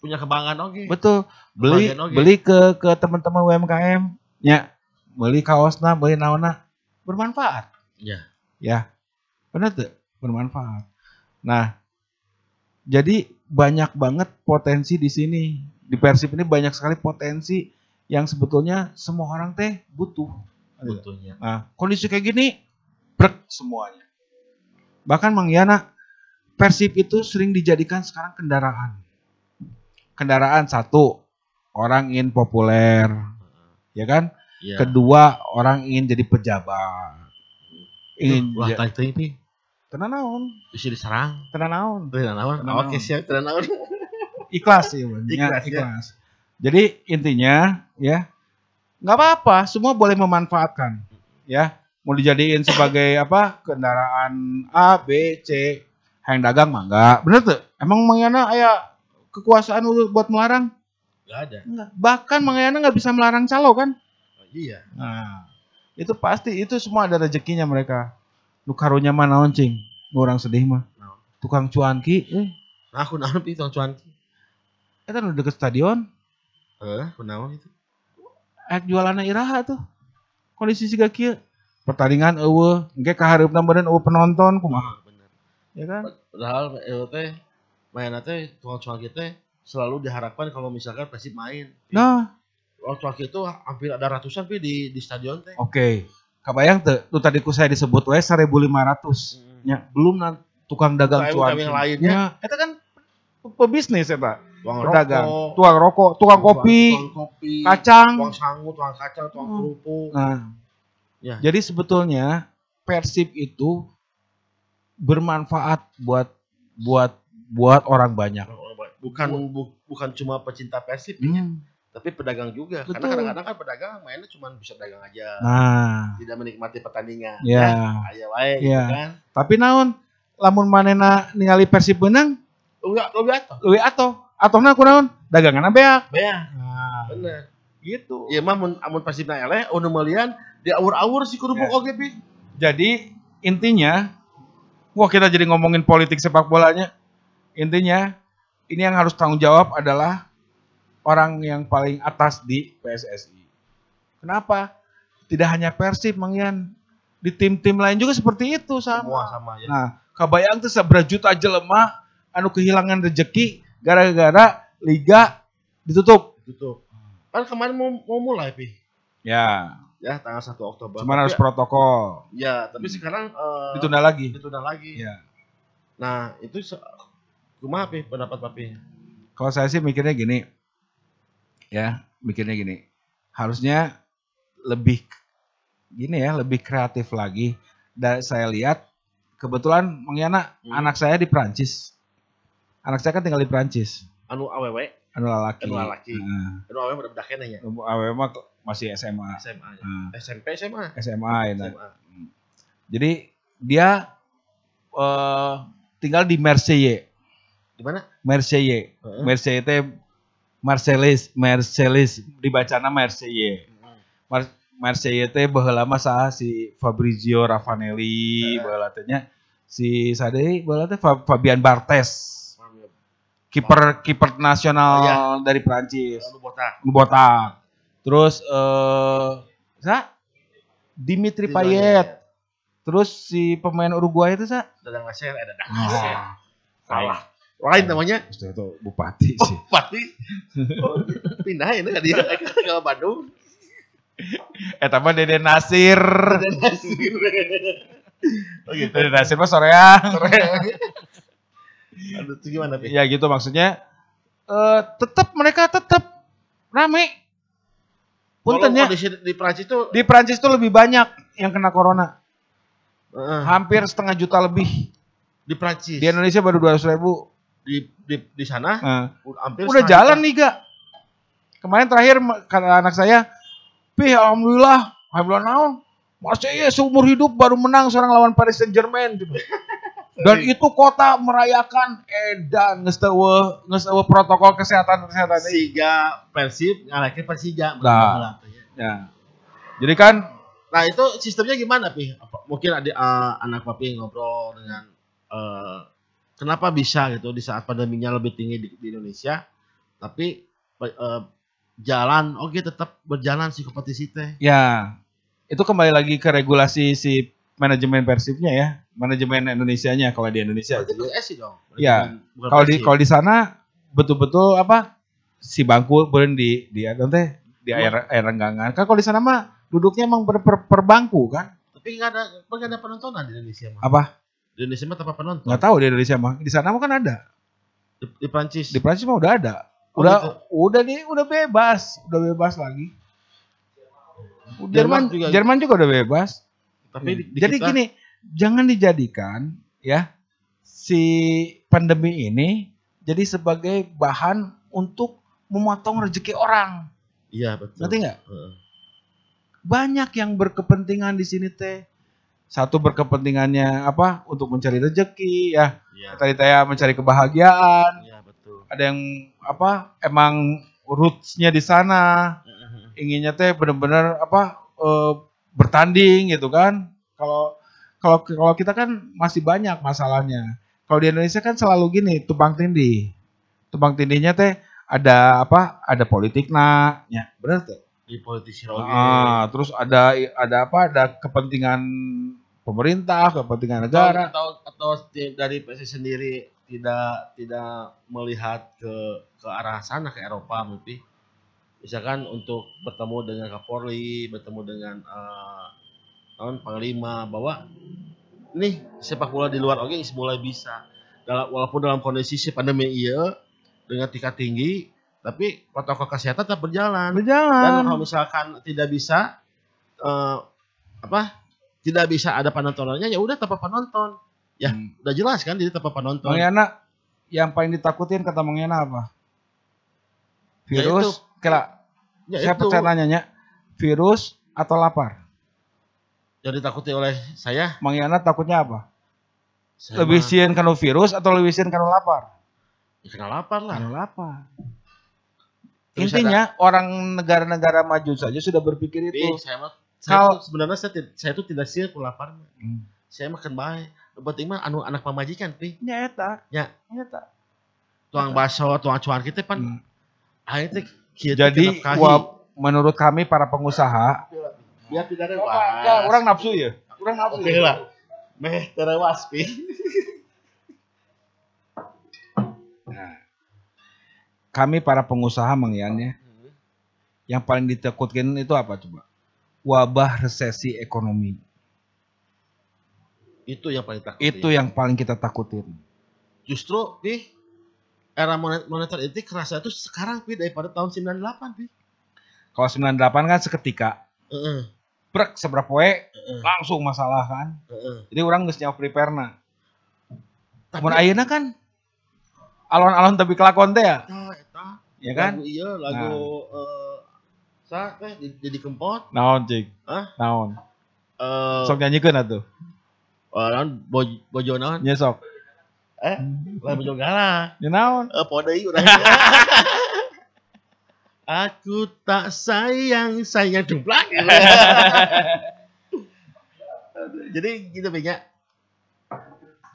punya kebanggaan oke. Betul. Beli oge. beli ke ke teman-teman UMKM nya beli kaosna, beli naona bermanfaat. Iya. Ya. Benar tuh, bermanfaat. Nah, jadi banyak banget potensi di sini. Di Persib ini banyak sekali potensi yang sebetulnya semua orang teh butuh. Butuhnya. Nah, kondisi kayak gini, brek semuanya. Bahkan Mang Yana, Persib itu sering dijadikan sekarang kendaraan. Kendaraan satu, orang ingin populer, ya kan? Iya. Kedua, orang ingin jadi pejabat. Ingin Wah, ja- tadi tadi Pi. tenan naon? Bisa diserang. Tenan naon? Tenan naon? Oke, siap, tenan naon. Ikhlas ya, Bang. Ya, Ikhlas, ya. ikhlas. Jadi intinya ya nggak apa-apa, semua boleh memanfaatkan, ya. Mau dijadiin sebagai apa kendaraan A, B, C, Hayang dagang mah enggak. Bener tuh? Emang Mang Yana aya kekuasaan untuk buat melarang? Gak ada. Enggak. Bahkan Mang Yana nggak bisa melarang calo kan? Oh, iya. Nah, itu pasti itu semua ada rezekinya mereka. Nu karunya mah naon cing? Nu Orang sedih mah. Naon? Tukang cuanki, eh, Nah, aku naon itu cuan. eta nu deket stadion, Eh, kunaon itu? ek jualanna iraha tuh. Kondisi siga kieu. Pertandingan eueuh, engke kahareupna meureun eueuh penonton kumaha, Ah, bener. ya kan? Padahal eh, teh mainnya teh tukang cuan kita selalu diharapkan kalau misalkan Persib main. Nah, Waktu waktu itu hampir ada ratusan pi di di stadion teh. oke. Kabayang teu, nu tadi ku saya disebut we 1500. Mm. Ya, belum na tukang dagang cuan. yang lainnya. Ya, eta kan pebisnis eta. Tukang Pedagang, rokok, tukang rokok, tukang kopi, tukang kopi, kacang. tukang sangu, tukang kacang, tukang Hmm. kerupuk. Nah, Ya. jadi sebetulnya Persib itu bermanfaat buat buat buat orang banyak. Bukan bu- bukan cuma pecinta Persib, Hmm. tapi pedagang juga. Betul. Karena kadang-kadang kan pedagang mainnya cuma bisa dagang aja, Nah, tidak menikmati pertandingan. ya. Ayo wae gitu Ya. kan. Tapi naon lamun manena ningali Persib menang, Enggak, lebih atau. leuwih atoh. Atohna kunaon? Daganganna beak. Beah, Nah, bener. gitu. Iya mah mun amun Persib na eleh, unu melian di awur-awur si kerupuk Ya. pi. Jadi intinya, wah kita jadi ngomongin politik sepak bolanya. Intinya, ini yang harus tanggung jawab adalah orang yang paling atas di PSSI. Kenapa? Tidak hanya Persib, Mang Yan. Di tim-tim lain juga seperti itu Semua sama. sama ya. Nah, kabayang tuh seberapa juta jelema anu kehilangan rezeki gara-gara liga ditutup. Gitu. Kan kemarin mau, mau mulai pi. Ya, Ya, tanggal 1 Oktober. cuman Tapi- harus protokol. Ya, tapi sekarang eh, Ditunda lagi. ditunda lagi. Ya. Nah, itu se- kumaha pi pendapat papi? Kalau saya sih mikirnya gini, ya mikirnya gini, harusnya lebih gini ya, lebih kreatif lagi. Dan saya lihat kebetulan Mang Yana, Hmm. anak saya di Prancis. Anak saya kan tinggal di Prancis, Anu awewe, anu lalaki. Anu lalaki. Nah, anu awewe udah bedak keneh ya. awewe mah masih SMA. SMA ya. Nah, SMP SMA. SMA ya. nah. SMA. Jadi dia eh, tinggal di Marseille. Di mana? Marseille. Heeh. Marseille teh Marseilles, Marseilles dibacana Marseille. Mar Marseille teh baheula mah saha si Fabrizio Raffanelli, Heeh. baheula teh si sadeu baheula teh Fa- Fabian Barthez, kiper kiper nasional Oh, iya. dari Prancis. Anu botak. Nu botak. Terus eh sa Dimitri Payet. Terus si pemain Uruguay itu sa Dadang Nasir, eh Dadang Oh, Nasir. Salah. Lain namanya Itu, itu bupati sih. Pati. Oh, pindah ini kan dia ke Bandung. Eh tambah Dede Nasir. Dadang Nasir. Oh gitu. Dede Nasir mah soreang. Aduh, itu gimana, Pi? ya gitu maksudnya eh tetap mereka tetap rame. Kalau Puntennya kondisi di Prancis itu di Prancis tuh lebih banyak yang kena corona. eh, Hampir setengah juta lebih. di Prancis. Di Indonesia baru 200 ribu. di di di sana Nah, hampir udah jalan juta. liga. Kemarin terakhir kata anak saya, Pih, alhamdulillah, alhamdulillah naon. Masa iya seumur hidup baru menang seorang lawan Paris Saint Germain. Gitu. Dan itu kota merayakan edan geus eueuh protokol kesehatan kesehatan Siga Persib ngalahin Persija. Nah. Ya. Jadi kan Nah itu sistemnya gimana pi? Mungkin ada eh, anak papi ngobrol dengan eh, kenapa bisa gitu di saat pandeminya lebih tinggi di, di Indonesia, tapi eh, jalan oke tetap berjalan si kompetisi teh. ya itu kembali lagi ke regulasi si manajemen Persibnya ya, manajemen Indonesianya kalau di Indonesia. Berarti PSSI dong. Bukan Kalau di kalau di sana betul-betul apa si bangku beren di di teh di air air renggangan. Kan kalau di sana mah duduknya emang per, per, per bangku kan? tapi nggak ada nggak ada penontonan di Indonesia mah. Apa? Di Indonesia mah tanpa penonton. Nggak tahu di Indonesia mah. Di sana mah kan ada. Di, di Prancis. Di Prancis mah udah ada. Oh, Udah gitu. udah nih udah bebas, udah bebas lagi. Jerman Denmark juga- Jerman juga udah bebas. Tapi di, di Jadi kita- gini, jangan dijadikan ya si pandemi ini jadi sebagai bahan untuk memotong rezeki orang. Iya betul. Ngerti nggak? Banyak yang berkepentingan di sini teh. satu berkepentingannya apa untuk mencari rezeki ya Iya. tadi saya mencari kebahagiaan Iya, betul. ada yang apa emang rootsnya di sana Mm-mm. inginnya teh bener-bener apa eh, bertanding gitu kan. Kalau kalau kalau kita kan masih banyak masalahnya. Kalau di Indonesia kan selalu gini tumpang tindih. Tumpang tindihnya teh ada apa? Ada politik nah ya bener tuh. Di politisi oge. Ah, terus ada ada apa? Ada kepentingan pemerintah kepentingan negara. atau atau dari PSSI sendiri tidak tidak melihat ke ke arah sana ke Eropa mungkin misalkan untuk bertemu dengan Kapolri bertemu dengan non panglima bahwa nih sepak bola di luar oke mulai bisa. Dalam walaupun dalam kondisi si pandemi iya dengan tingkat tinggi tapi protokol kesehatan tetap berjalan. Dan berjalan kalau misalkan tidak bisa eh, apa tidak bisa ada penontonannya ya udah tanpa penonton. Ya Hmm. udah jelas kan jadi tanpa penonton. Mang Yana yang paling ditakutin kata Mang Yana apa? Ya kira ya saya itu. percaya nanyanya virus atau lapar? Yang ditakuti oleh saya, Mang Yana takutnya apa? Saya lebih sieun kanu virus atau lebih sieun kanu lapar? Ya kena lapar lah. Kanu lapar. Terus intinya orang negara-negara maju saja sudah berpikir Tapi itu. saya mah saya Kal- tuh sebenarnya saya, saya tuh tidak sih lapar Hmm. saya makan baik. Penting mah anu anak pamajikan pi ya eta Ya. eta tuang baso tuang cuan kita pan. Hmm. teh jadi wah, menurut kami para pengusaha biar tidak ada enggak, orang nafsu ya orang nafsu Oke lah. Meh terewas pi. Nah, kami para pengusaha Mangian ya, yang paling ditakutkan itu apa coba? Wabah resesi ekonomi. Itu yang paling takut. Itu yang paling kita takutin. justru pi era monet- moneter itu kerasa itu sekarang pi daripada tahun 98 pi. Kalau 98 kan seketika, Heeh. brek seberapa we, Heeh. langsung masalah kan. Heeh. Jadi orang geus nyawa prepare na. Tapi ayeuna kan alon-alon tapi kelakon teh ya, eta ya kan? lagu iya lagu eh sa teh di- jadi kempot Naon cik? Hah? Naon? eh Sok nyanyikeun atuh. eh, naon, boj- bojo naon Nya sok. Eh lah bojo galak Ya naon? eh podei urang Aku tak sayang sayang dumplak Jadi gitu banyak.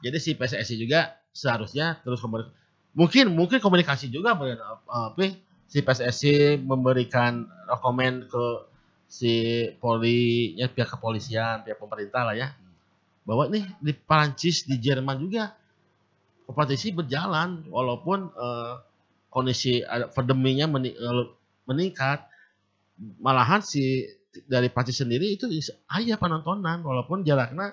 Jadi si PSSI juga seharusnya terus komunikasi. Mungkin mungkin komunikasi juga apa si PSSI memberikan rekomen ke si Polri, ya, pihak kepolisian, pihak pemerintah lah ya. Bahwa nih di Prancis, di Jerman juga kompetisi berjalan walaupun eh, kondisi ada- pandeminya eh, meningkat. Malahan si dari Prancis sendiri itu ayah penontonan walaupun jaraknya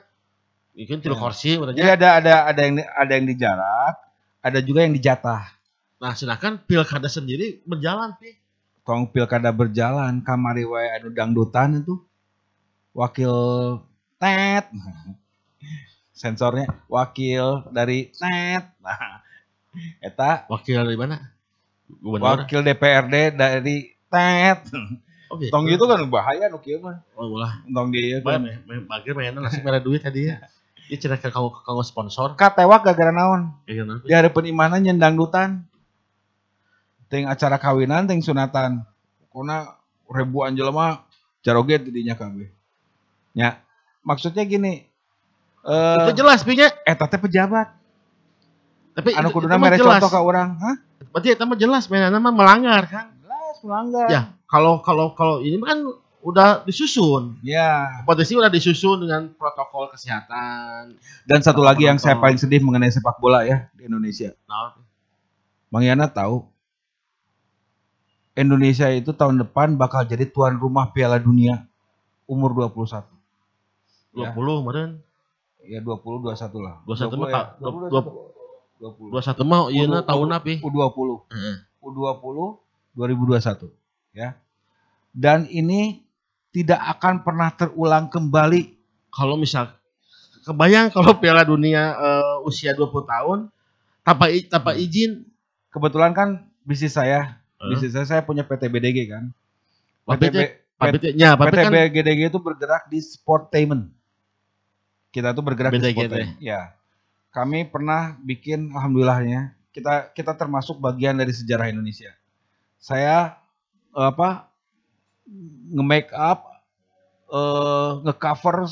mungkin tilu Ya. kursi Jadi udah ada ada ada yang ada yang dijarak, ada juga yang dijatah. Nah, sedangkan pilkada sendiri berjalan, Pi. tong pilkada berjalan kamari wae anu dangdutan itu wakil tet sensornya wakil dari tet nah eta Wakil dari mana? Gubernur. wakil DPRD dari tet Oh, gitu. tong gitu kan bahaya nu kieu mah Oh, ulah. tong dia kan bagir mainan langsung merah duit tadi ya. Dia cerita ke kanggo kanggo sponsor. katewak gara-gara naon Iya, nah. di hari penimana nyendang dutan ting acara kawinan ting sunatan kuna ribuan jelema jaroget didinya kabeh nya maksudnya gini eh Itu jelas, Pi nya. eta teh pejabat Tapi anu kuduna mah mere jelas. contoh ka urang hah Berarti itu mah jelas mainan mah melanggar kan. jelas melanggar Ya, kalau kalau kalau ini kan udah disusun. ya Kompetisi udah disusun dengan protokol kesehatan. dan satu lagi yang saya paling sedih mengenai sepak bola ya di Indonesia Nah, Bang Yana tahu Indonesia itu tahun depan bakal jadi tuan rumah Piala Dunia umur 21 Ya. 20 kemarin. Ya 20 21 lah 21 mah ya. tak- 20, 20 20. 21 mah ieu na U- tahun apa? U20 Heeh. U20 2021 ya. Dan ini tidak akan pernah terulang kembali. Kalau misal kebayang kalau Piala Dunia eh, usia 20 tahun tanpa tanpa izin Kebetulan kan bisnis saya, bisnis saya saya punya PT BDG kan. PT, Tapi nya, tapi PT kan BDG itu bergerak di sportainment. Kita tuh bergerak di BTGT. Sporteng. Ya. Kami pernah bikin alhamdulillahnya kita kita termasuk bagian dari sejarah Indonesia. Saya apa nge-make up eh nge-cover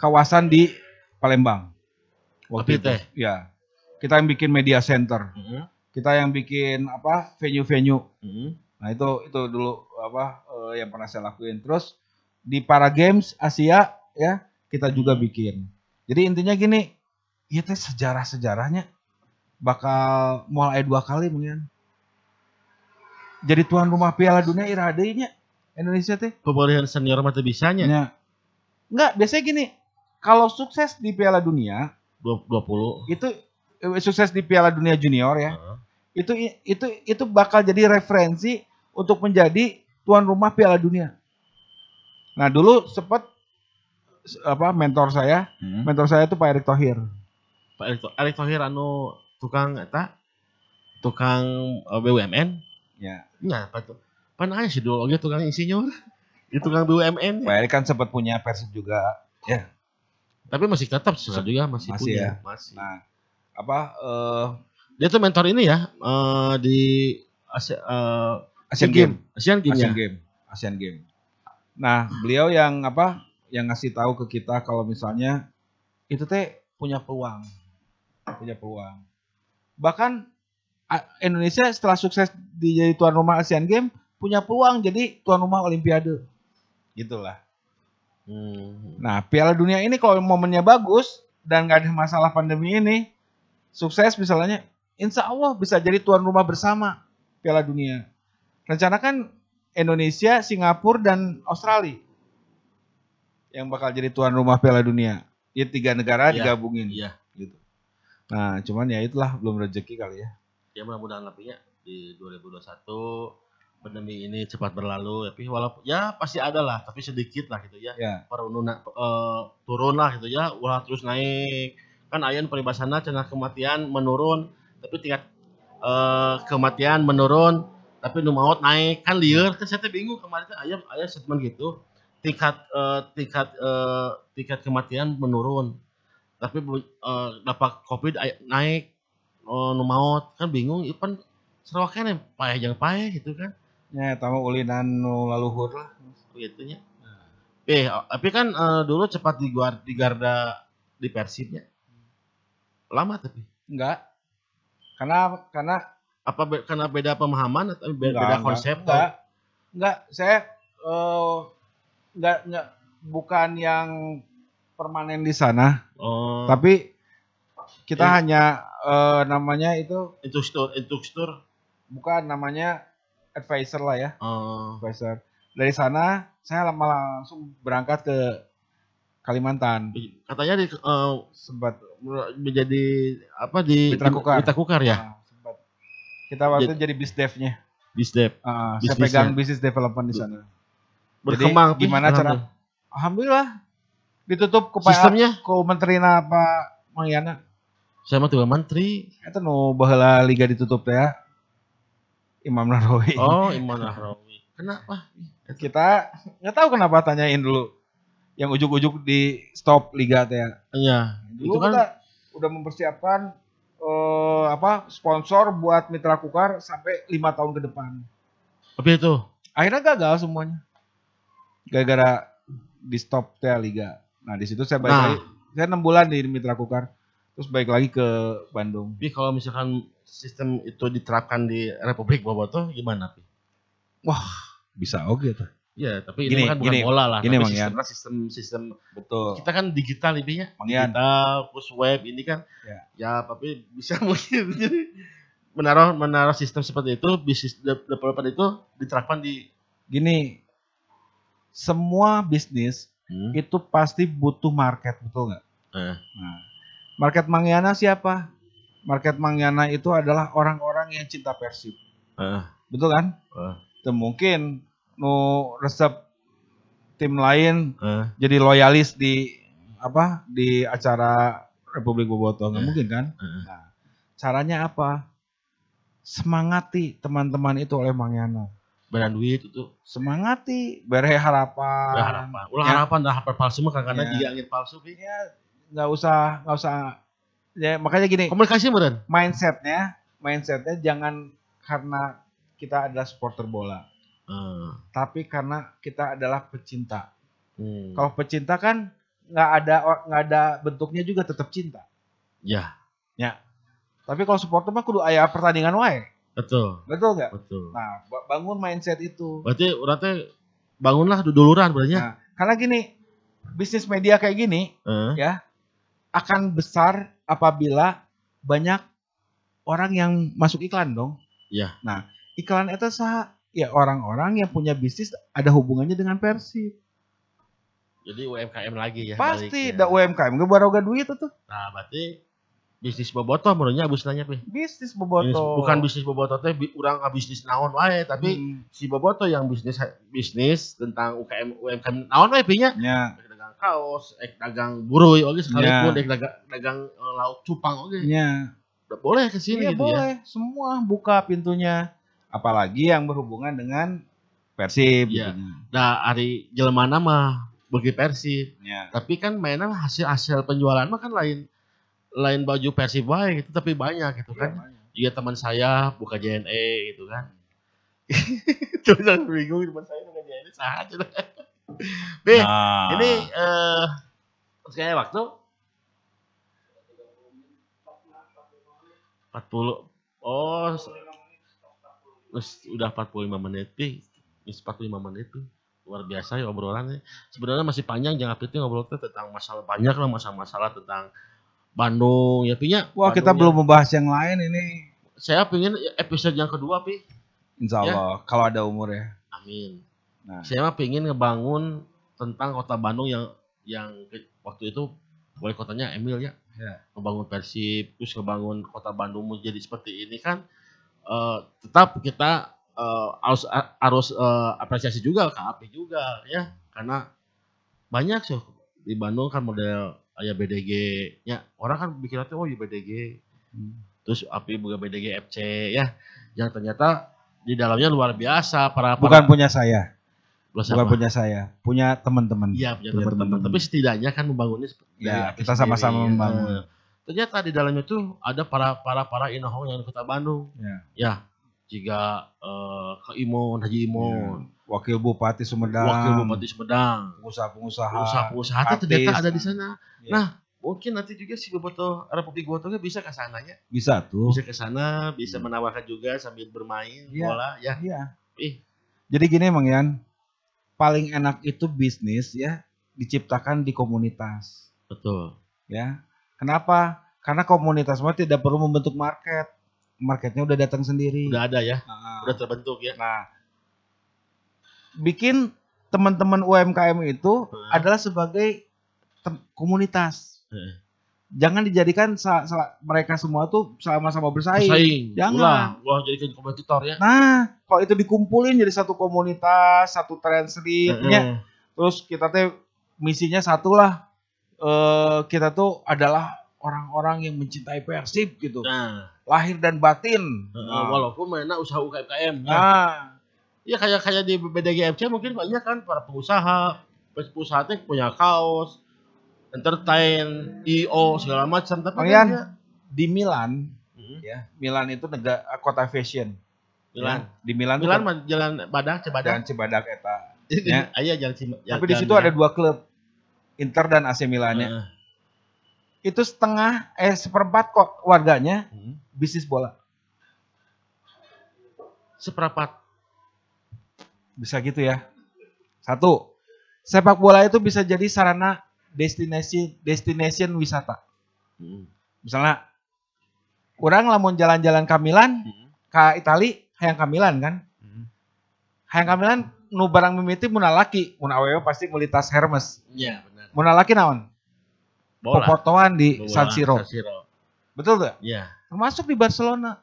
kawasan di Palembang. Tapi Waktu itu. teh. Ya. Kita yang bikin media center. Heeh. Kita yang bikin apa venue-venue. Heeh. Nah itu itu dulu apa eh, yang pernah saya lakuin. Terus di para games Asia ya kita juga bikin. Jadi intinya gini, ya teh sejarah sejarahnya bakal mulai dua kali mungkin. Jadi tuan rumah Piala Dunia iradenya Indonesia teh. Pemilihan senior mah bisanya. Ya. Enggak, biasanya gini. Kalau sukses di Piala Dunia, Dua- 20. itu eh, sukses di Piala Dunia Junior ya. Heeh. itu itu itu bakal jadi referensi untuk menjadi tuan rumah Piala Dunia. Nah dulu sempat apa mentor saya, Hmm. mentor saya itu Pak Erick Thohir. Pak Erick Erick Thohir anu tukang eta tukang eh, BUMN. Ya. Nya apa tuh? Pan aya sih dulu oge tukang insinyur. Itu tukang BUMN. Pak Erick kan sempat punya Persib juga. Tapi masih tetap susah juga masih, Masih punya. ya? Masih. Nah apa eh Dia tuh mentor ini ya eh, di Asia, eh, Asian Game. Game, Asian Game Asian ya. Game, Asian Game. Nah beliau yang apa yang ngasih tahu ke kita kalau misalnya itu teh punya peluang, punya peluang. Bahkan Indonesia setelah sukses di jadi tuan rumah Asian Game punya peluang jadi tuan rumah Olimpiade. Gitulah. Hmm. Nah Piala Dunia ini kalau momennya bagus dan nggak ada masalah pandemi ini, sukses misalnya, Insya Allah bisa jadi tuan rumah bersama Piala Dunia. Rencana kan Indonesia, Singapura dan Australia yang bakal jadi tuan rumah Piala Dunia. Ya tiga negara Iya, digabungin. Iya. Gitu. Nah cuman ya itulah belum rezeki kali ya. Ya mudah-mudahan tapi ya di 2021 pandemi ini cepat berlalu tapi walaupun ya pasti ada lah tapi sedikit lah gitu ya. Ya. Perununa eh, turun lah gitu ya, ulah terus naik. Kan ayeuna peribasana cenah kematian menurun tapi tingkat eh, kematian menurun tapi nu maut naik kan lieur kan saya bingung kemarin teh aya aya statement gitu tingkat eh, tingkat eh, tingkat kematian menurun. Tapi bu- eh, dapat covid naik nu maut kan bingung ieu pan sarua keneh paeh jeung paeh gitu kan. Ya tamu ulinan nu laluhur lah. gitu nya eh tapi kan eh, dulu cepat di guar- di Garda di Persibnya. Lama tapi. Enggak. Karena karena apa be- karena beda pemahaman atau beda, Enggak, beda enggak, konsep? enggak, enggak, saya eh, enggak, enggak, bukan yang permanen di sana, oh tapi kita Eh. hanya eh, namanya itu instruktur instruktur bukan namanya advisor lah ya, oh advisor. Dari sana saya malah langsung berangkat ke Kalimantan, katanya di eh, sempat menjadi apa di Mitra Kukar. Mitra Kukar ya ah, sempat. Kita waktu itu jadi bisdevnya, Bisdep Ah, saya pegang bisnis development di sana. Berkembang Jadi, gimana cara- Alhamdulillah ditutup ke sistemnya ku menteri Pak Mang Yana. saya mah tuh menteri Itu nu baheula liga ditutup ya. Imam Nahrawi. oh Iman Nahrawi kenapa Kita nggak tahu kenapa tanyain dulu. Yang ujuk-ujuk di stop liga teh ya. iya Dulu itu kan kita udah mempersiapkan eh, apa sponsor buat Mitra Kukar sampai lima tahun ke depan. tapi itu Akhirnya gagal semuanya. Gara-gara di stop teh liga. Nah di situ saya balik Nah. lagi. Saya enam bulan di Mitra Kukar. Terus balik lagi ke Bandung. tapi kalau misalkan sistem itu diterapkan di Republik Bobotoh gimana pi Bisa oke tuh. ya tapi Gini, ini kan bukan gini, bola lah gini, tapi Mang Yan. sistemnya sistem sistem Betul. kita kan digital lebihnya Mang digital terus web ini kan Ya. ya tapi bisa mungkin jadi menaruh menaruh sistem seperti itu bisnis de- developer itu diterapkan di Gini, semua bisnis hmm. itu pasti butuh market, betul nggak? eh, Nah, market Mangyana siapa? Market Mangyana itu adalah orang-orang yang cinta Persib, eh, betul kan? eh, Itu mungkin nu resep tim lain eh. jadi loyalis di apa di acara Republik Bobotoh nggak Eh. mungkin kan? Eh. Nah, caranya apa? Semangati teman-teman itu oleh Mangyana. Beran duit itu Semangati, bere harapan. Udah harapan. Ulah Ya. harapan dah harapan palsu mah kadang-kadang Ya. angin palsu. Ya, nggak usah nggak usah ya makanya gini Komunikasi meren. mindsetnya mindsetnya jangan karena kita adalah supporter bola Ah, tapi karena kita adalah pecinta hmm. kalau pecinta kan nggak ada nggak ada bentuknya juga tetap cinta Ya, tapi kalau supporter mah kudu ayah pertandingan wae betul, betul nggak betul. nah ba- bangun mindset itu Berarti berarti bangunlah duluran berarti. Nah, karena gini bisnis media kayak gini Eh, ya akan besar apabila banyak orang yang masuk iklan dong. Iya. Nah, iklan itu sah ya orang-orang yang punya bisnis ada hubungannya dengan Persib. Jadi UMKM lagi ya. Pasti ada UMKM gak baroga duit itu tuh. Nah, berarti bisnis bobotoh menurutnya abis nanya pi. Bisnis boboto. Bukan bisnis bobotoh teh urang nggak bisnis naon wae, tapi Hmm, si bobotoh yang bisnis bisnis tentang UKM UMKM naon wae pinya. ya, Ek dagang kaos, ek dagang buruy oge sekalipun, Ya. ek dagang, dagang eh, lauk cupang oge. ya. Boleh ke sini Iya gitu ya. boleh, semua buka pintunya. Apalagi yang berhubungan dengan Persib. Iya. gitu. Nah, hari jelmana mah bagi Persib. Ya. Tapi kan mainan hasil hasil penjualan mah kan lain lain baju Persib wae gitu, tapi banyak gitu kan. Juga teman saya buka JNE gitu kan. Terus yang bingung teman saya buka JNE sah aja. Be, Nah, ini eh kayaknya waktu 40 oh udah 45 menit pi Wis 45 menit pi luar biasa ya obrolannya sebenarnya masih panjang jangan itu ngobrol tentang masalah banyak lah masalah-masalah tentang Bandung ya pinya Wah kita Bandung belum ya. membahas yang lain ini. saya pengen episode yang kedua pi Insya Ya. Allah kalau ada umur ya. amin Nah. saya mah pengen ngebangun tentang kota Bandung yang yang waktu itu wali kotanya Emil ya, Ya. ngebangun Persib terus ngebangun kota Bandung menjadi seperti ini kan eh, tetap kita eh, harus harus eh, apresiasi juga ke API juga ya karena banyak sih di Bandung kan model ayah BDG ya orang kan pikirnya tuh oh ya BDG Hmm. terus API juga BDG FC ya yang ternyata di dalamnya luar biasa para Bukan para punya saya, Loh, bukan punya saya, punya teman-teman. Iya punya Punya teman-teman. Tapi setidaknya kan membangunnya Ya, kita sama-sama membangun. Eh, ternyata di dalamnya tuh ada para para para inohong yang di kota Bandung. Ya. Ya, jika eh, ke Imon, Haji Imon, Wakil Bupati Sumedang, wakil bupati Sumedang, pengusaha-pengusaha, pengusaha-pengusaha ternyata ada di sana. Ya. Nah, mungkin nanti juga si Boboto Republik Bobotonya bisa ke sananya, bisa tuh. bisa ke sana, bisa menawarkan juga sambil bermain Iya. bola ya. Iya. Ih, Jadi gini Mang Yan, paling enak itu bisnis ya diciptakan di komunitas, betul. ya. Kenapa? Karena komunitas mah tidak perlu membentuk market, marketnya udah datang sendiri. Udah ada ya, Nah, udah terbentuk ya. Nah, bikin teman-teman UMKM itu Hmm. adalah sebagai komunitas. Hmm. Jangan dijadikan sa- sa- mereka semua tuh sama-sama bersaing. Bersaing. Jangan. Ulah, ulah jadikan kompetitor ya. Nah, kalau itu dikumpulin jadi satu komunitas, satu translate, Heeh. ya, terus kita teh misinya satu lah. Eh, kita tuh adalah orang-orang yang mencintai Persib gitu, Nah, lahir dan batin. Nah, walaupun mana usaha UKM ya. nah, Ya kayak kayak di BDGFC mungkin banyak kan para pengusaha, pengusaha punya kaos, entertain, IO segala macam tapi Yan, dia- di Milan, Hmm. ya, Milan itu negara kota fashion. Milan. Ya, di Milan, Milan kan- mah jalan Badak, dan Cibadak. Cibadak eta. Ya. Ya. Aya jalan Cibadak. Tapi di situ ada dua klub, Inter dan AC Milannya. Heeh. Itu setengah, eh seperempat kok warganya Hmm. bisnis bola. Seperempat. Bisa gitu ya. Satu, sepak bola itu bisa jadi sarana destinasi destination wisata. Hmm. Misalnya, orang lamun jalan-jalan ke Milan, Hmm. ke Itali, hayang ke Milan kan. Hmm. Hayang ke Milan, nu barang mimiti mun laki, mun awewe pasti meuli tas Hermes. Iya, benar. Mun laki naon? Bola. Popotoan di Bola, San Siro. San Siro. Betul gak? Iya. Termasuk di Barcelona.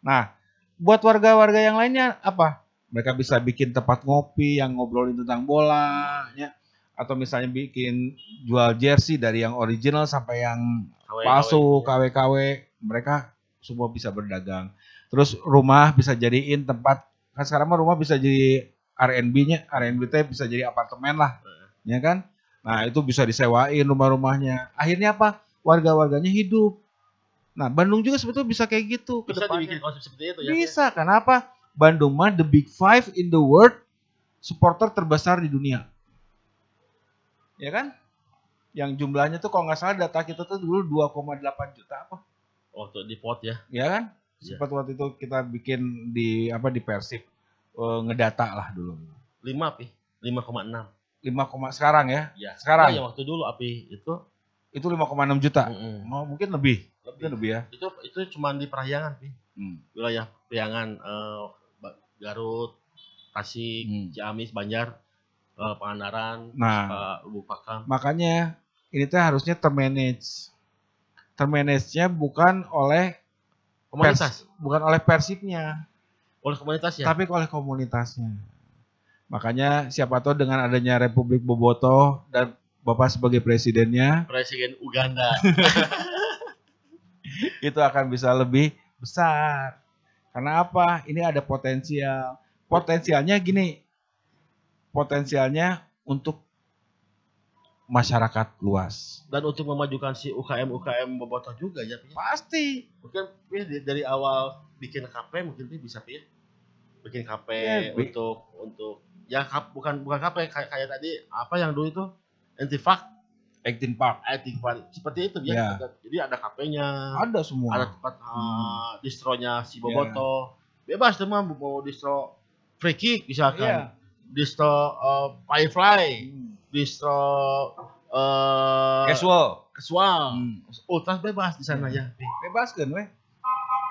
Nah, buat warga-warga yang lainnya apa? Mereka bisa bikin tempat ngopi yang ngobrolin tentang bola, ya. Atau misalnya bikin jual jersey dari yang original sampai yang KW, palsu, KW. KW-KW. Mereka semua bisa berdagang. Terus rumah bisa jadiin tempat, kan sekarang mah rumah bisa jadi R&B-nya, R&B teh bisa jadi apartemen lah. Ya kan? Nah, itu bisa disewain rumah-rumahnya. Akhirnya apa? Warga-warganya hidup. Nah, Bandung juga sebetulnya bisa kayak gitu ke Bisa depannya. dibikin konsep seperti itu ya. Bisa, kenapa? Bandung mah the big five in the world supporter terbesar di dunia. Ya kan? Yang jumlahnya tuh kalau nggak salah data kita tuh dulu 2,8 juta apa? Waktu di pot ya. Ya kan? Iya. Sempat waktu itu kita bikin di apa di Persib eh, ngedata lah dulu. 5 pi. 5,6. 5, koma- sekarang ya. Ya. Sekarang? Ya, waktu dulu api itu Itu 5,6 juta. mm-mm. Oh, mungkin lebih. Mungkin lebih. lebih ya. Itu itu cuma di Parahyangan pi. Hmm. Wilayah Priangan eh, Ba- Garut, Tasik, Hmm. Ciamis, Banjar, eh, Pangandaran, Nah, eh, Lubuk Pakam. makanya ini tuh harusnya termanage. Termanage-nya bukan oleh Komunitas. Pers- bukan oleh persibnya, Oleh komunitas ya. tapi oleh komunitasnya. Makanya siapa tahu dengan adanya Republik Bobotoh dan Bapak sebagai presidennya Presiden Uganda. itu akan bisa lebih besar. Karena apa? Ini ada potensial. Potensialnya gini. Potensialnya untuk masyarakat luas. Dan untuk memajukan si UKM UKM Bobotoh juga ya Pi. Pasti. Mungkin Pi, di- dari awal bikin KP mungkin bisa ya. Bikin KP Ya, untuk untuk ya kap, bukan bukan KP kayak kayak tadi apa yang dulu itu Antifak, Acting Park. Antifak seperti itu ya. Ya. Ada- Jadi ada KP-nya, Ada semua. ada tempat uh, distronya si Ya. Bobotoh. Bebas teman mau distro free kick misalkan. Iya. Distro uh, Firefly, distro uh, Casual. casual. Hmm. Ultras bebas di sana ya. Pi. Bebas kan, weh.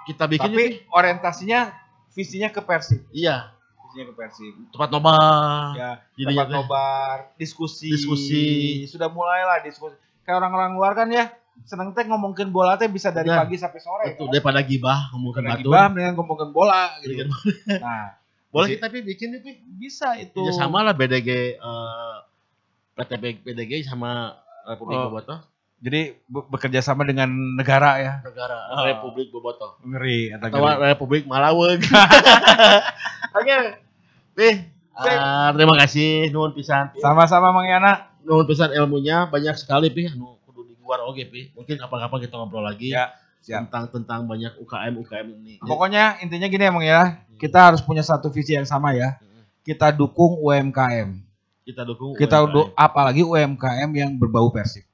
Kita bikin Tapi Pi. orientasinya visinya ke Persib. iya Visinya ke Persib. tempat nobar. Ya, Jadinya tempat teh. nobar, diskusi. Diskusi. Sudah mulailah diskusi. Kayak orang-orang luar kan ya, seneng teh ngomongin bola teh bisa dari Nah, pagi sampai sore. Betul, kan? daripada gibah ngomongin batu. bah dengan ngomongin bola gitu. Nah, Boleh kita Pi bikin Pi. bisa itu. Ya sama lah BDG eh, PT B- BDG sama Republik Oh. Bobotoh. Jadi be- bekerja sama dengan negara ya. Negara Oh. Republik Bobotoh. Ngeri atau Atau Republik Malaweg. Oke. Pi, ah, terima kasih nuhun pisan. Pi. Sama-sama Mang Yana. Nuhun pisan ilmunya banyak sekali Pi. Nu kudu di luar oge Pi. Mungkin kapan-kapan kita ngobrol lagi Ya, siap. tentang tentang banyak UKM UKM ini. Pokoknya intinya gini ya Mang ya. Kita harus punya satu visi yang sama ya. Kita dukung UMKM. kita dukung Kita UMKM. du- apalagi UMKM yang berbau Persib.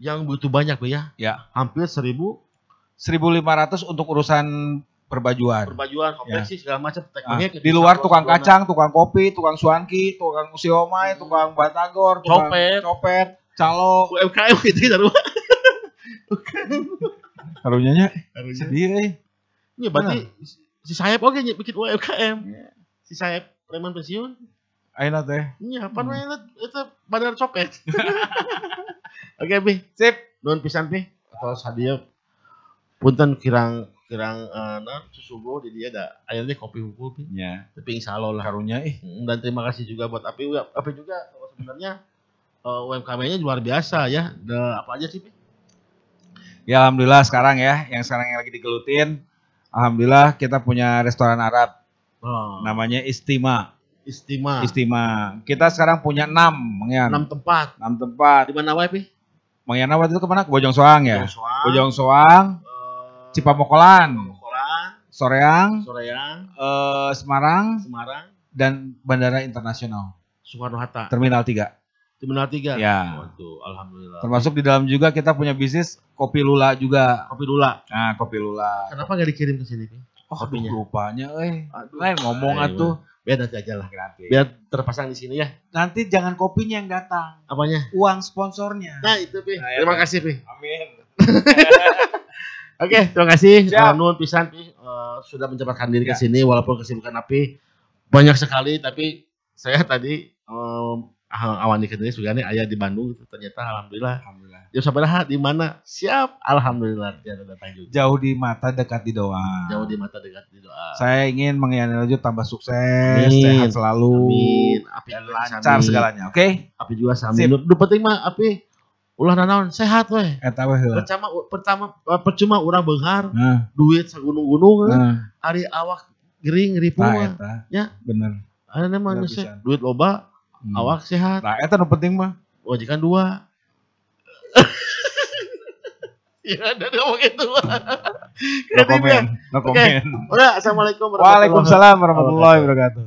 yang butuh banyak Pi ya. Ya. Hampir seribu 1.500 untuk urusan perbajuan. perbajuan, konveksi segala macam Ah, teknologi. di luar tukang kacang, tukang kopi, tukang suanki, tukang siomay, Hmm. tukang batagor, tukang Copet. copet, calo. UMKM itu kita rumah. Karunyanya Harusnya. sedih eh. Ini berarti si sayap oke nya bikin UMKM. Iya. Si sayap preman pensiun. Ayeuna teh. Iya, apa Hmm. namanya itu bandar copet. Oke, Bi. Sip. Nuhun pisan, Bi. Atas hadiah punten kirang kirang eh naon susugo di dia ada akhirnya kopi hukum. Ya, Tapi insya Allah lah. karunya ih. Hmm, Dan terima kasih juga buat Api. Api juga sebenarnya eh, UMKM-nya luar biasa ya. Ada apa aja sih, Bi? Ya alhamdulillah sekarang ya, yang sekarang yang lagi digelutin alhamdulillah kita punya restoran Arab Oh, namanya Istima. Istima. Istima. Kita sekarang punya 6, Mang Yan. 6 tempat. 6 tempat. Di mana wae, Pi? Waktu itu ke mana? Ke Bojong Soang ya? Joshua, Bojong Soang, Cipamokolan, Kolan, Soreang, Soreang, eh, Semarang, Semarang, dan Bandara Internasional Soekarno Hatta. Terminal 3. Terminal 3. Ya. Waduh, alhamdulillah. Termasuk di dalam juga kita punya bisnis kopi lula juga. Kopi Lula. Nah, kopi lula. Kenapa nggak dikirim ke sini, Pi? Oh, Kopinya. aduh, rupanya eh. Lain ngomong Ayo, atuh. Biar nanti aja lah. Nanti. Biar terpasang di sini ya. Nanti jangan kopinya yang datang, Apanya? uang sponsornya. Nah, itu, Pi. Nah, ya, Terima kasih, Pi. Amin. Oke, terima kasih. Siap. Uh, Nuhun pisan, Pi. Uh, sudah menyempatkan diri ke Ya. sini walaupun kesibukan Api banyak sekali tapi saya tadi um, awan di sini juga nih ayah di Bandung gitu. ternyata alhamdulillah Alhamdulillah. Jauh sabaraha di mana? Siap. Alhamdulillah dia datang juga. Jauh di mata, dekat di doa. Jauh di mata dekat di doa. Saya ingin mengiyakan lanjut tambah sukses, Amin. sehat selalu, Amin. Api lancar segalanya. Oke? Api juga sami. Nu nu penting mah api ulah nanaon sehat weh eta weh pertama pertama percuma urang benghar nah. duit sagunung-gunung eh. nah. ari awak gering ripu nah, eh. eta. ya bener ada namanya sih duit loba hmm. awak sehat nah eta nu no penting mah wajikan dua Ya, ada ngomong gitu. Hmm. Ya? no comment, no comment. Oke, okay. udah, assalamualaikum warahmatullahi wabarakatuh. Waalaikumsalam warahmatullahi wabarakatuh.